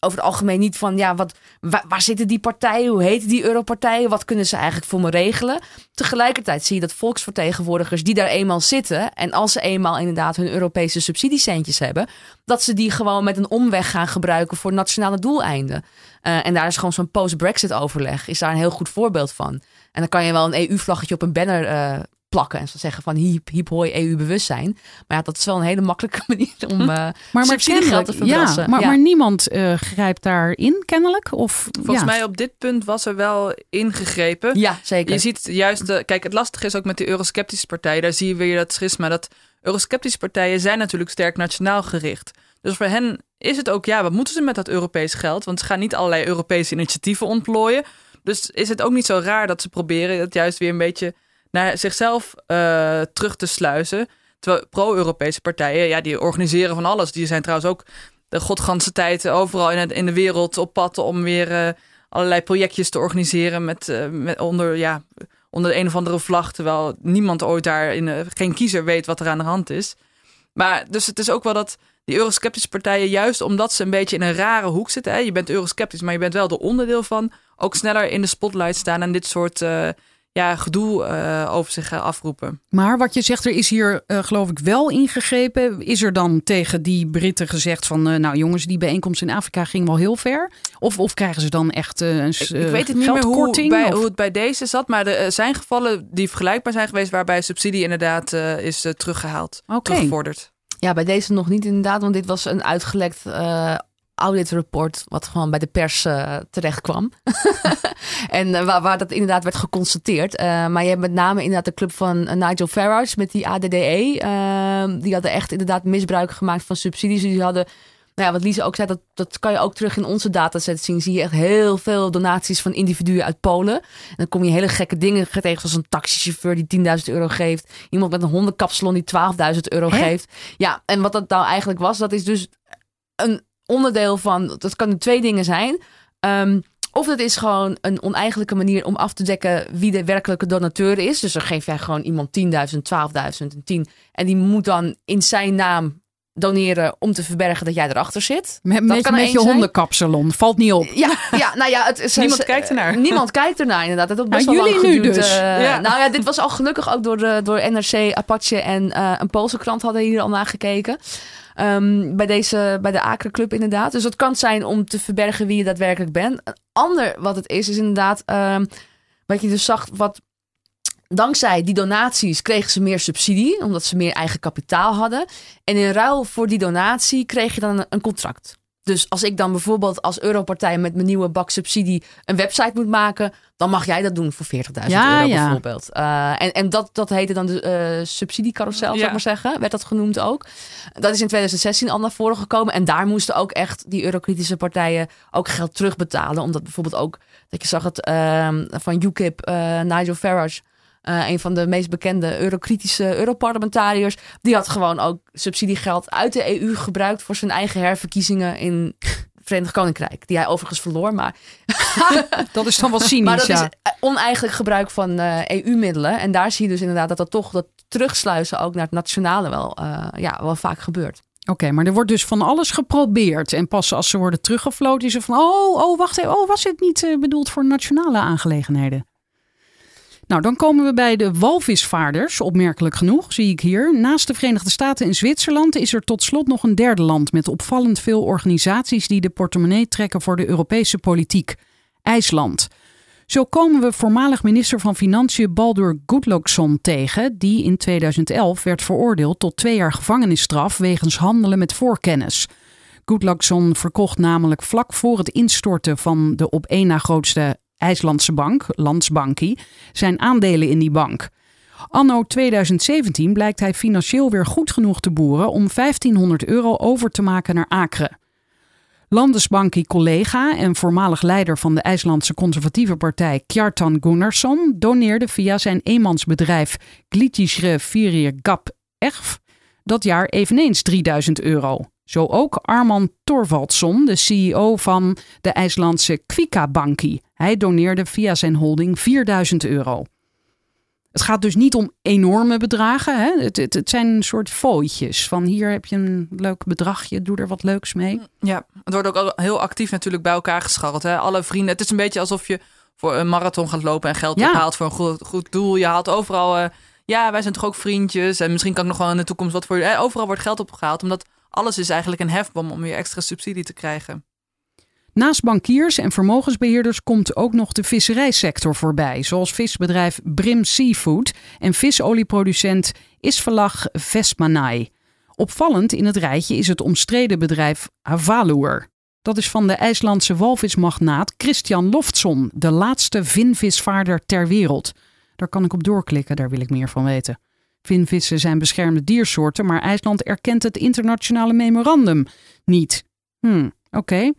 Speaker 3: over het algemeen niet van ja, wat, waar, zitten die partijen, hoe heten die Europartijen, wat kunnen ze eigenlijk voor me regelen. Tegelijkertijd zie je dat volksvertegenwoordigers die daar eenmaal zitten en als ze eenmaal inderdaad hun Europese subsidiecentjes hebben, dat ze die gewoon met een omweg gaan gebruiken voor nationale doeleinden. Uh, en daar is gewoon zo'n post-Brexit overleg, is daar een heel goed voorbeeld van. En dan kan je wel een EU-vlaggetje op een banner uh, plakken en zo zeggen van hiep, hiep hoi EU-bewustzijn. Maar ja, dat is wel een hele makkelijke <laughs> manier om uh,
Speaker 2: maar, maar
Speaker 3: subsidiegeld te verbrassen.
Speaker 2: Ja, maar, ja. maar niemand uh, grijpt daarin kennelijk? Of,
Speaker 1: Volgens
Speaker 2: ja.
Speaker 1: mij op dit punt was er wel ingegrepen.
Speaker 3: Ja, zeker.
Speaker 1: Je ziet juist, de, kijk het lastige is ook met de eurosceptische partijen. Daar zie je weer dat schisma. Dat eurosceptische partijen zijn natuurlijk sterk nationaal gericht. Dus voor hen is het ook, ja, wat moeten ze met dat Europees geld? Want ze gaan niet allerlei Europese initiatieven ontplooien. Dus is het ook niet zo raar dat ze proberen het juist weer een beetje naar zichzelf uh, terug te sluizen. Terwijl pro-Europese partijen, ja, die organiseren van alles. Die zijn trouwens ook de godganse tijd overal in, het, in de wereld op pad om weer uh, allerlei projectjes te organiseren met, uh, met onder, ja, onder de een of andere vlag. Terwijl niemand ooit daar, in, geen kiezer weet wat er aan de hand is. Maar dus het is ook wel dat die eurosceptische partijen, juist omdat ze een beetje in een rare hoek zitten. Hè? Je bent eurosceptisch, maar je bent wel er onderdeel van. Ook sneller in de spotlight staan en dit soort ja, gedoe uh, over zich afroepen.
Speaker 2: Maar wat je zegt, er is hier uh, geloof ik wel ingegrepen. Is er dan tegen die Britten gezegd van... Uh, nou jongens, die bijeenkomst in Afrika ging wel heel ver? Of, of krijgen ze dan echt een
Speaker 1: ik, ik weet het niet meer hoe, bij, hoe, het bij deze zat. Maar er zijn gevallen die vergelijkbaar zijn geweest... waarbij subsidie inderdaad is teruggehaald, okay. teruggevorderd.
Speaker 3: Ja, bij deze nog niet inderdaad. Want dit was een uitgelekt auditrapport wat gewoon bij de pers uh, terecht kwam. <laughs> en uh, waar, waar, dat inderdaad werd geconstateerd. Uh, maar je hebt met name inderdaad de club van Nigel Farage met die ADDE. die hadden echt inderdaad misbruik gemaakt van subsidies. Die hadden nou ja, wat Lise ook zei, dat, dat kan je ook terug in onze dataset zien. Zie je echt heel veel donaties van individuen uit Polen. En dan kom je hele gekke dingen tegen, zoals een taxichauffeur die 10.000 euro geeft. Iemand met een hondenkapsalon die 12.000 euro
Speaker 2: Hè?
Speaker 3: geeft. Ja, en wat dat nou eigenlijk was, dat is dus een onderdeel van, dat kan twee dingen zijn. Ehm, of het is gewoon een oneigenlijke manier om af te dekken wie de werkelijke donateur is. Dus dan geef jij gewoon iemand 10.000, 12.000 en 10. En die moet dan in zijn naam doneren om te verbergen dat jij erachter zit.
Speaker 2: Met,
Speaker 3: Dat
Speaker 2: met,
Speaker 3: kan
Speaker 2: met je hondenkapsalon. Valt niet op.
Speaker 3: Ja, <laughs> ja, nou ja, het,
Speaker 1: Niemand kijkt ernaar. <laughs>
Speaker 3: Niemand kijkt ernaar, inderdaad. Best
Speaker 2: Nou,
Speaker 3: wel lang
Speaker 2: jullie nu
Speaker 3: geduurd,
Speaker 2: dus.
Speaker 3: eh,
Speaker 1: Ja.
Speaker 3: Nou ja, dit was al gelukkig ook door, de, door NRC, Apache en eh, een Poolse krant hadden hier al naar gekeken. Ehm, bij, deze, bij de Acre Club inderdaad. Dus dat kan zijn om te verbergen wie je daadwerkelijk bent. Een ander wat het is, is inderdaad ehm, wat je dus zag, wat dankzij die donaties kregen ze meer subsidie, omdat ze meer eigen kapitaal hadden. En in ruil voor die donatie kreeg je dan een, een contract. Dus als ik dan bijvoorbeeld als Europartij met mijn nieuwe bak subsidie een website moet maken, dan mag jij dat doen voor 40.000
Speaker 2: Ja,
Speaker 3: euro
Speaker 2: ja.
Speaker 3: bijvoorbeeld. Eh, en, en dat, dat heette dan de eh subsidiecarousel, zou ik maar zeggen. Werd dat genoemd ook. Dat is in 2016 al naar voren gekomen. En daar moesten ook echt die eurokritische partijen ook geld terugbetalen. Omdat bijvoorbeeld ook, dat je zag het ehm, van UKIP, eh, Nigel Farage. Eh, een van de meest bekende eurokritische Europarlementariërs. Die had gewoon ook subsidiegeld uit de EU gebruikt voor zijn eigen herverkiezingen in het Verenigd Koninkrijk. Die hij overigens verloor. Maar, <laughs>
Speaker 2: Dat is dan wel cynisch,
Speaker 3: maar dat
Speaker 2: ja.
Speaker 3: is oneigenlijk gebruik van EU-middelen. En daar zie je dus inderdaad dat dat toch dat terugsluizen ook naar het nationale wel, eh, ja, wel vaak gebeurt.
Speaker 2: Oké, maar er wordt dus van alles geprobeerd. En pas als ze worden teruggefloten, is er van... Oh, oh, wacht even. Oh, was dit niet eh, bedoeld voor nationale aangelegenheden? Nou, dan komen we bij de walvisvaarders. Opmerkelijk genoeg, zie ik hier. Naast de Verenigde Staten en Zwitserland is er tot slot nog een derde land... met opvallend veel organisaties die de portemonnee trekken voor de Europese politiek. IJsland. Zo komen we voormalig minister van Financiën Baldur Gudlaugsson tegen, die in 2011 werd veroordeeld tot twee jaar gevangenisstraf wegens handelen met voorkennis. Gudlaugsson verkocht namelijk vlak voor het instorten van de op één na grootste IJslandse bank, Landsbanki, zijn aandelen in die bank. Anno 2017 blijkt hij financieel weer goed genoeg te boeren om 1500 euro over te maken naar Acre. Landesbanki-collega en voormalig leider van de IJslandse conservatieve partij Kjartan Gunnarsson doneerde via zijn eenmansbedrijf Glittische Virir Gap Erf dat jaar eveneens 3000 euro. Zo ook Arman Torvaldsson, de CEO van de IJslandse Kvika Banki. Hij doneerde via zijn holding 4000 euro. Het gaat dus niet om enorme bedragen. Hè? Het, het, het zijn een soort fooitjes. Van hier heb je een leuk bedragje, doe er wat leuks mee.
Speaker 1: Ja, het wordt ook al heel actief natuurlijk bij elkaar gescharreld. Hè? Alle vrienden. Het is een beetje alsof je voor een marathon gaat lopen en geld
Speaker 2: Ja.
Speaker 1: ophaalt voor een goed, goed doel. Je haalt overal. eh, ja, wij zijn toch ook vriendjes. En misschien kan ik nog wel in de toekomst wat voor je. eh, overal wordt geld opgehaald. Omdat alles is eigenlijk een hefbom om weer extra subsidie te krijgen.
Speaker 2: Naast bankiers en vermogensbeheerders komt ook nog de visserijsector voorbij, zoals visbedrijf Brim Seafood en visolieproducent Isvalach Vestmanai. Opvallend in het rijtje is het omstreden bedrijf Havalur. Dat is van de IJslandse walvismagnaat Christian Loftsson, de laatste vinvisvaarder ter wereld. Daar kan ik op doorklikken, daar wil ik meer van weten. Vinvissen zijn beschermde diersoorten, maar IJsland erkent het internationale memorandum niet. Hm, oké.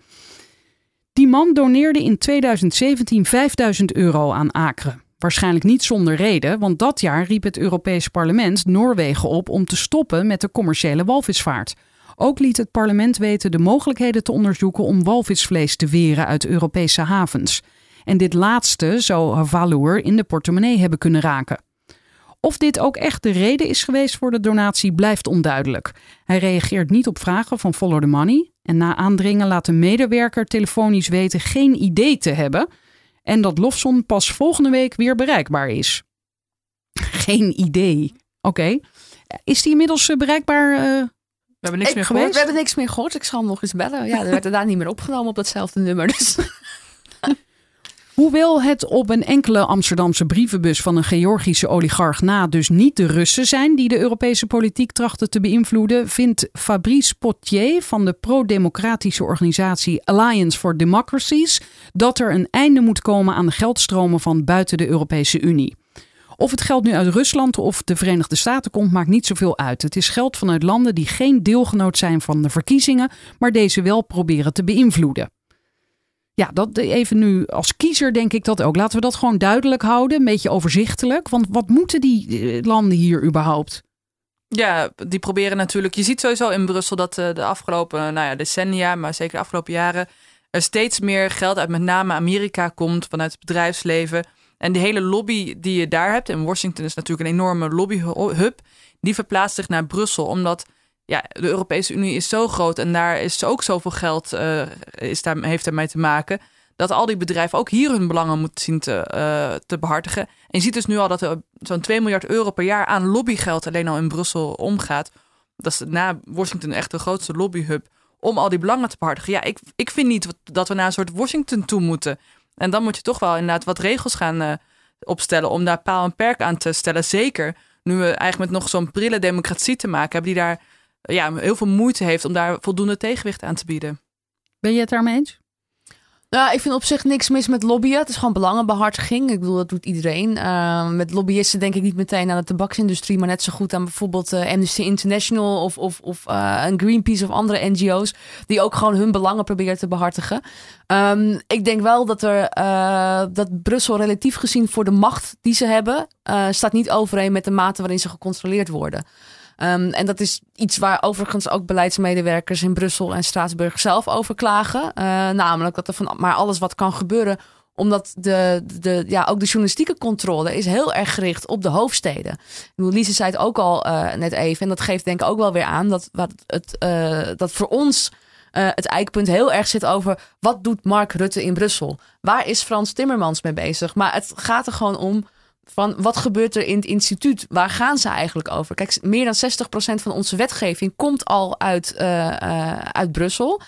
Speaker 2: Die man doneerde in 2017 5000 euro aan Acre. Waarschijnlijk niet zonder reden, want dat jaar riep het Europees Parlement Noorwegen op om te stoppen met de commerciële walvisvaart. Ook liet het parlement weten de mogelijkheden te onderzoeken om walvisvlees te weren uit Europese havens. En dit laatste zou Havaloer in de portemonnee hebben kunnen raken. Of dit ook echt de reden is geweest voor de donatie blijft onduidelijk. Hij reageert niet op vragen van Follow the Money. En na aandringen laat de medewerker telefonisch weten geen idee te hebben. En dat Lofson pas volgende week weer bereikbaar is. Geen idee. Oké. Is die inmiddels eh, bereikbaar? eh?
Speaker 1: We hebben niks
Speaker 3: Ik
Speaker 1: meer
Speaker 3: gehoord-. We hebben niks meer gehoord. Ik zal hem nog eens bellen. Ja, er werd er daar niet meer opgenomen op datzelfde nummer. Dus.
Speaker 2: Hoewel het op een enkele Amsterdamse brievenbus van een Georgische oligarch na dus niet de Russen zijn die de Europese politiek trachten te beïnvloeden, vindt Fabrice Potier van de pro-democratische organisatie Alliance for Democracies dat er een einde moet komen aan de geldstromen van buiten de Europese Unie. Of het geld nu uit Rusland of de Verenigde Staten komt, maakt niet zoveel uit. Het is geld vanuit landen die geen deelgenoot zijn van de verkiezingen, maar deze wel proberen te beïnvloeden. Ja, dat even nu als kiezer denk ik dat ook. Laten we dat gewoon duidelijk houden, een beetje overzichtelijk. Want wat moeten die eh, landen hier überhaupt?
Speaker 1: Ja, die proberen natuurlijk. Je ziet sowieso in Brussel dat eh, de afgelopen nou ja, decennia, maar zeker de afgelopen jaren, er steeds meer geld uit met name Amerika komt vanuit het bedrijfsleven. En die hele lobby die je daar hebt, en Washington is natuurlijk een enorme lobbyhub, die verplaatst zich naar Brussel. Omdat ja, de Europese Unie is zo groot en daar is ook zoveel geld uh, is daar, heeft ermee te maken. Dat al die bedrijven ook hier hun belangen moeten zien te, uh, te behartigen. En je ziet dus nu al dat er zo'n 2 miljard euro per jaar aan lobbygeld alleen al in Brussel omgaat. Dat is na Washington echt de grootste lobbyhub om al die belangen te behartigen. Ja, ik, ik vind niet dat we naar een soort Washington toe moeten. En dan moet je toch wel inderdaad wat regels gaan uh, opstellen om daar paal en perk aan te stellen. Zeker nu we eigenlijk met nog zo'n prille democratie te maken hebben die daar ja, heel veel moeite heeft om daar voldoende tegenwicht aan te bieden.
Speaker 2: Ben je het daarmee eens?
Speaker 3: Nou, ik vind op zich niks mis met lobbyen. Het is gewoon belangenbehartiging. Ik bedoel, dat doet iedereen. Uh, met lobbyisten denk ik niet meteen aan de tabaksindustrie, maar net zo goed aan bijvoorbeeld uh, Amnesty International of, of, of uh, een Greenpeace of andere NGO's, die ook gewoon hun belangen proberen te behartigen. Um, ik denk wel dat er dat Brussel relatief gezien voor de macht die ze hebben, staat niet overeen met de mate waarin ze gecontroleerd worden. Um, en dat is iets waar overigens ook beleidsmedewerkers in Brussel en Straatsburg zelf over klagen. Uh, namelijk dat er van maar alles wat kan gebeuren omdat de, de, ja, ook de journalistieke controle is heel erg gericht op de hoofdsteden. Lise zei het ook al uh, net even. En dat geeft denk ik ook wel weer aan dat, wat het, uh, dat voor ons het eikpunt heel erg zit over wat doet Mark Rutte in Brussel? Waar is Frans Timmermans mee bezig? Maar het gaat er gewoon om van wat gebeurt er in het instituut? Waar gaan ze eigenlijk over? Kijk, meer dan 60% van onze wetgeving komt al uit, uh, uh, uit Brussel.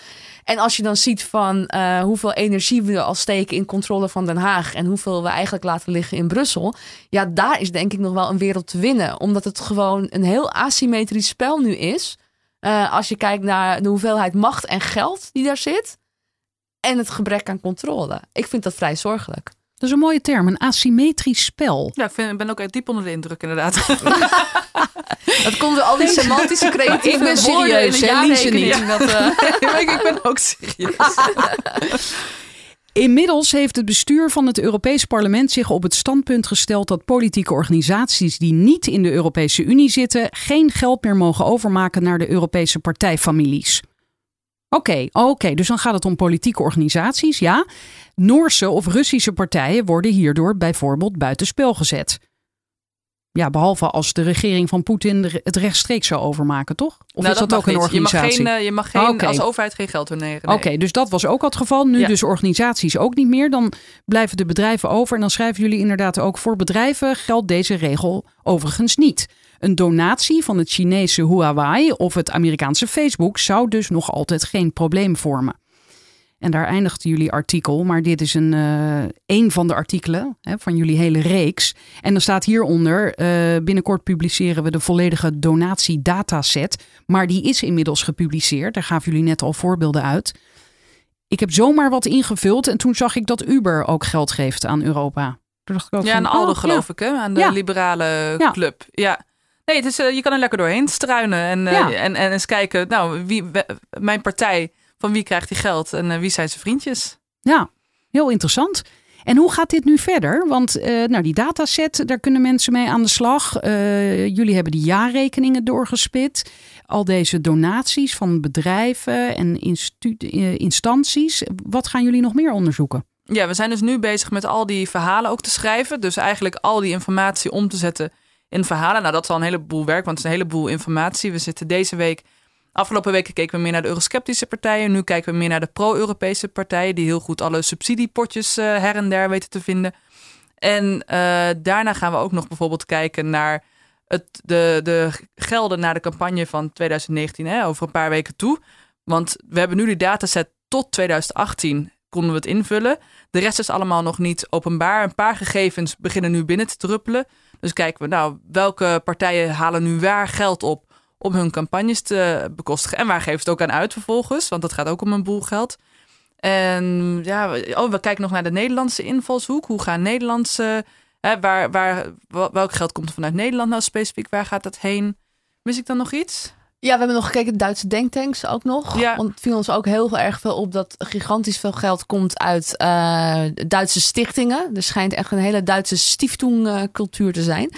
Speaker 3: En als je dan ziet van uh, hoeveel energie we al steken in controle van Den Haag en hoeveel we eigenlijk laten liggen in Brussel, ja, daar is denk ik nog wel een wereld te winnen. Omdat het gewoon een heel asymmetrisch spel nu is. als je kijkt naar de hoeveelheid macht en geld die daar zit en het gebrek aan controle. Ik vind dat vrij zorgelijk.
Speaker 2: Dat is een mooie term, een asymmetrisch spel.
Speaker 1: Ja, ik, vind, ik ben ook echt diep onder de indruk, inderdaad. <laughs>
Speaker 3: dat komt door al die semantische creatieve
Speaker 2: Ik ben serieus, hè, Lise niet.
Speaker 1: Dat, <laughs> uh... ik ben ook serieus. <laughs>
Speaker 2: Inmiddels heeft het bestuur van het Europees Parlement zich op het standpunt gesteld dat politieke organisaties die niet in de Europese Unie zitten geen geld meer mogen overmaken naar de Europese partijfamilies. Oké, okay, oké, okay, dus dan gaat het om politieke organisaties, ja. Noorse of Russische partijen worden hierdoor bijvoorbeeld buitenspel gezet. Ja, behalve als de regering van Poetin het rechtstreeks zou overmaken, toch? Of
Speaker 1: nou,
Speaker 2: is dat,
Speaker 1: dat
Speaker 2: ook een organisatie?
Speaker 1: Je mag geen, je mag geen okay. als overheid geen geld doneren.
Speaker 2: Nee. Oké, dus dat was ook het geval. Nu ja. dus organisaties ook niet meer. Dan blijven de bedrijven over. En dan schrijven jullie inderdaad ook voor bedrijven geldt deze regel overigens niet. Een donatie van het Chinese Huawei of het Amerikaanse Facebook zou dus nog altijd geen probleem vormen. En daar eindigt jullie artikel, maar dit is een, uh, een van de artikelen hè, van jullie hele reeks. En dan staat hieronder, uh, binnenkort publiceren we de volledige donatiedataset. Maar die is inmiddels gepubliceerd, daar gaven jullie net al voorbeelden uit. Ik heb zomaar wat ingevuld en toen zag ik dat Uber ook geld geeft aan Europa.
Speaker 1: ja, aan Aldo oh, geloof ja. ik, hè? aan de ja. liberale ja. club. Ja. Nee, het is, uh, je kan er lekker doorheen struinen en, ja. en, en eens kijken, nou, wie, mijn partij, van wie krijgt hij geld en uh, wie zijn zijn vriendjes?
Speaker 2: Ja, heel interessant. En hoe gaat dit nu verder? Want nou, die dataset, daar kunnen mensen mee aan de slag. jullie hebben die jaarrekeningen doorgespit. Al deze donaties van bedrijven en instanties. Wat gaan jullie nog meer onderzoeken?
Speaker 1: Ja, we zijn dus nu bezig met al die verhalen ook te schrijven. Dus eigenlijk al die informatie om te zetten in verhalen. Nou, dat is al een heleboel werk, want het is een heleboel informatie. We zitten deze week, afgelopen weken keken we meer naar de eurosceptische partijen. Nu kijken we meer naar de pro-Europese partijen, die heel goed alle subsidiepotjes uh, her en der weten te vinden. En uh, daarna gaan we ook nog bijvoorbeeld kijken naar het, de, de gelden naar de campagne van 2019, hè, over een paar weken toe. Want we hebben nu die dataset tot 2018 konden we het invullen. De rest is allemaal nog niet openbaar. Een paar gegevens beginnen nu binnen te druppelen. Dus kijken we, nou, welke partijen halen nu waar geld op om hun campagnes te bekostigen? En waar ze het ook aan uit vervolgens? Want dat gaat ook om een boel geld. En ja, oh, we kijken nog naar de Nederlandse invalshoek. Hoe gaan Nederlandse Hè, waar, waar, wel- welk geld komt er vanuit Nederland nou specifiek? Waar gaat dat heen? Mis ik dan nog iets?
Speaker 3: Ja, we hebben nog gekeken, Duitse denktanks ook nog.
Speaker 1: Ja.
Speaker 3: Want het viel ons ook heel erg veel op dat gigantisch veel geld komt uit eh, Duitse stichtingen. Er schijnt echt een hele Duitse stiftung-cultuur te zijn.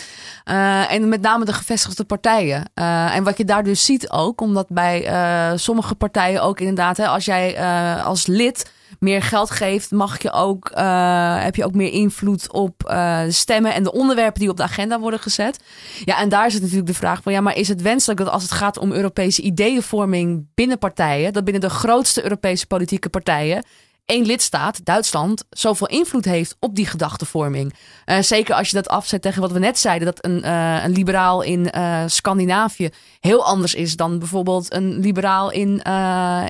Speaker 3: Eh, en met name de gevestigde partijen. Eh, en wat je daar dus ziet ook, omdat bij eh, sommige partijen ook inderdaad, hè, als jij eh, als lid meer geld geeft, mag je ook, eh, heb je ook meer invloed op eh, stemmen en de onderwerpen die op de agenda worden gezet. Ja, en daar zit natuurlijk de vraag van, ja, maar is het wenselijk dat als het gaat om Europese ideeënvorming binnen partijen, dat binnen de grootste Europese politieke partijen, één lidstaat, Duitsland, zoveel invloed heeft op die gedachtevorming? Eh, zeker als je dat afzet tegen wat we net zeiden, dat een, eh, een liberaal in eh, Scandinavië heel anders is dan bijvoorbeeld een liberaal in,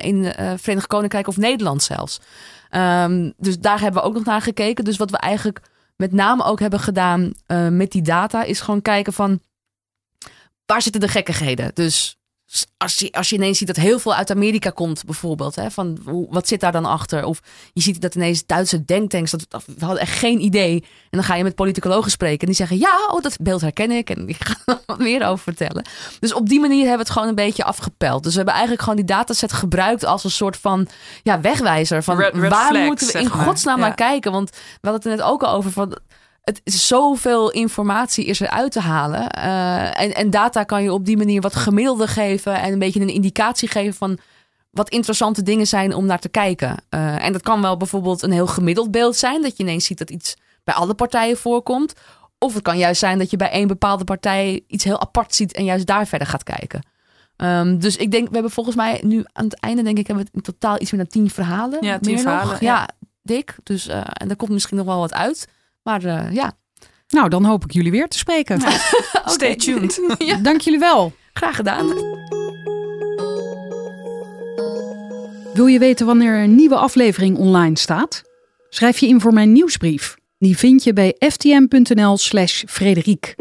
Speaker 3: in Verenigd Koninkrijk of Nederland zelfs. Ehm, dus daar hebben we ook nog naar gekeken. Dus wat we eigenlijk met name ook hebben gedaan met die data, is gewoon kijken van waar zitten de gekkigheden? Dus als je, als je ineens ziet dat heel veel uit Amerika komt, bijvoorbeeld, hè, van hoe, wat zit daar dan achter? Of je ziet dat ineens Duitse denktanks, dat, we hadden echt geen idee. En dan ga je met politicologen spreken en die zeggen, ja, oh, dat beeld herken ik. En <laughs> ik ga er wat meer over vertellen. Dus op die manier hebben we het gewoon een beetje afgepeld. Dus we hebben eigenlijk gewoon die dataset gebruikt als een soort van ja, wegwijzer. Van
Speaker 1: Red- red
Speaker 3: waar
Speaker 1: flags,
Speaker 3: moeten we in
Speaker 1: maar.
Speaker 3: godsnaam
Speaker 1: Ja.
Speaker 3: naar kijken? Want we hadden het er net ook al over van het is zoveel informatie is er uit te halen. Eh, en, en data kan je op die manier wat gemiddelde geven en een beetje een indicatie geven van wat interessante dingen zijn om naar te kijken. Eh, en dat kan wel bijvoorbeeld een heel gemiddeld beeld zijn, dat je ineens ziet dat iets bij alle partijen voorkomt. Of het kan juist zijn dat je bij één bepaalde partij iets heel apart ziet en juist daar verder gaat kijken. Ehm, dus ik denk, we hebben volgens mij nu aan het einde, denk ik, hebben we in totaal iets meer dan tien verhalen.
Speaker 1: Ja, tien
Speaker 3: Meer nog.
Speaker 1: verhalen,
Speaker 3: Ja,
Speaker 1: ja.
Speaker 3: dik. Dus, eh, en daar komt misschien nog wel wat uit. Maar eh, ja,
Speaker 2: Nou, dan hoop ik jullie weer te spreken. <laughs>
Speaker 1: Stay tuned. <laughs>
Speaker 3: ja,
Speaker 2: Dank jullie wel.
Speaker 3: graag gedaan.
Speaker 2: Wil je weten wanneer een nieuwe aflevering online staat? Schrijf je in voor mijn nieuwsbrief. Die vind je bij ftm.nl/slash Frederiek.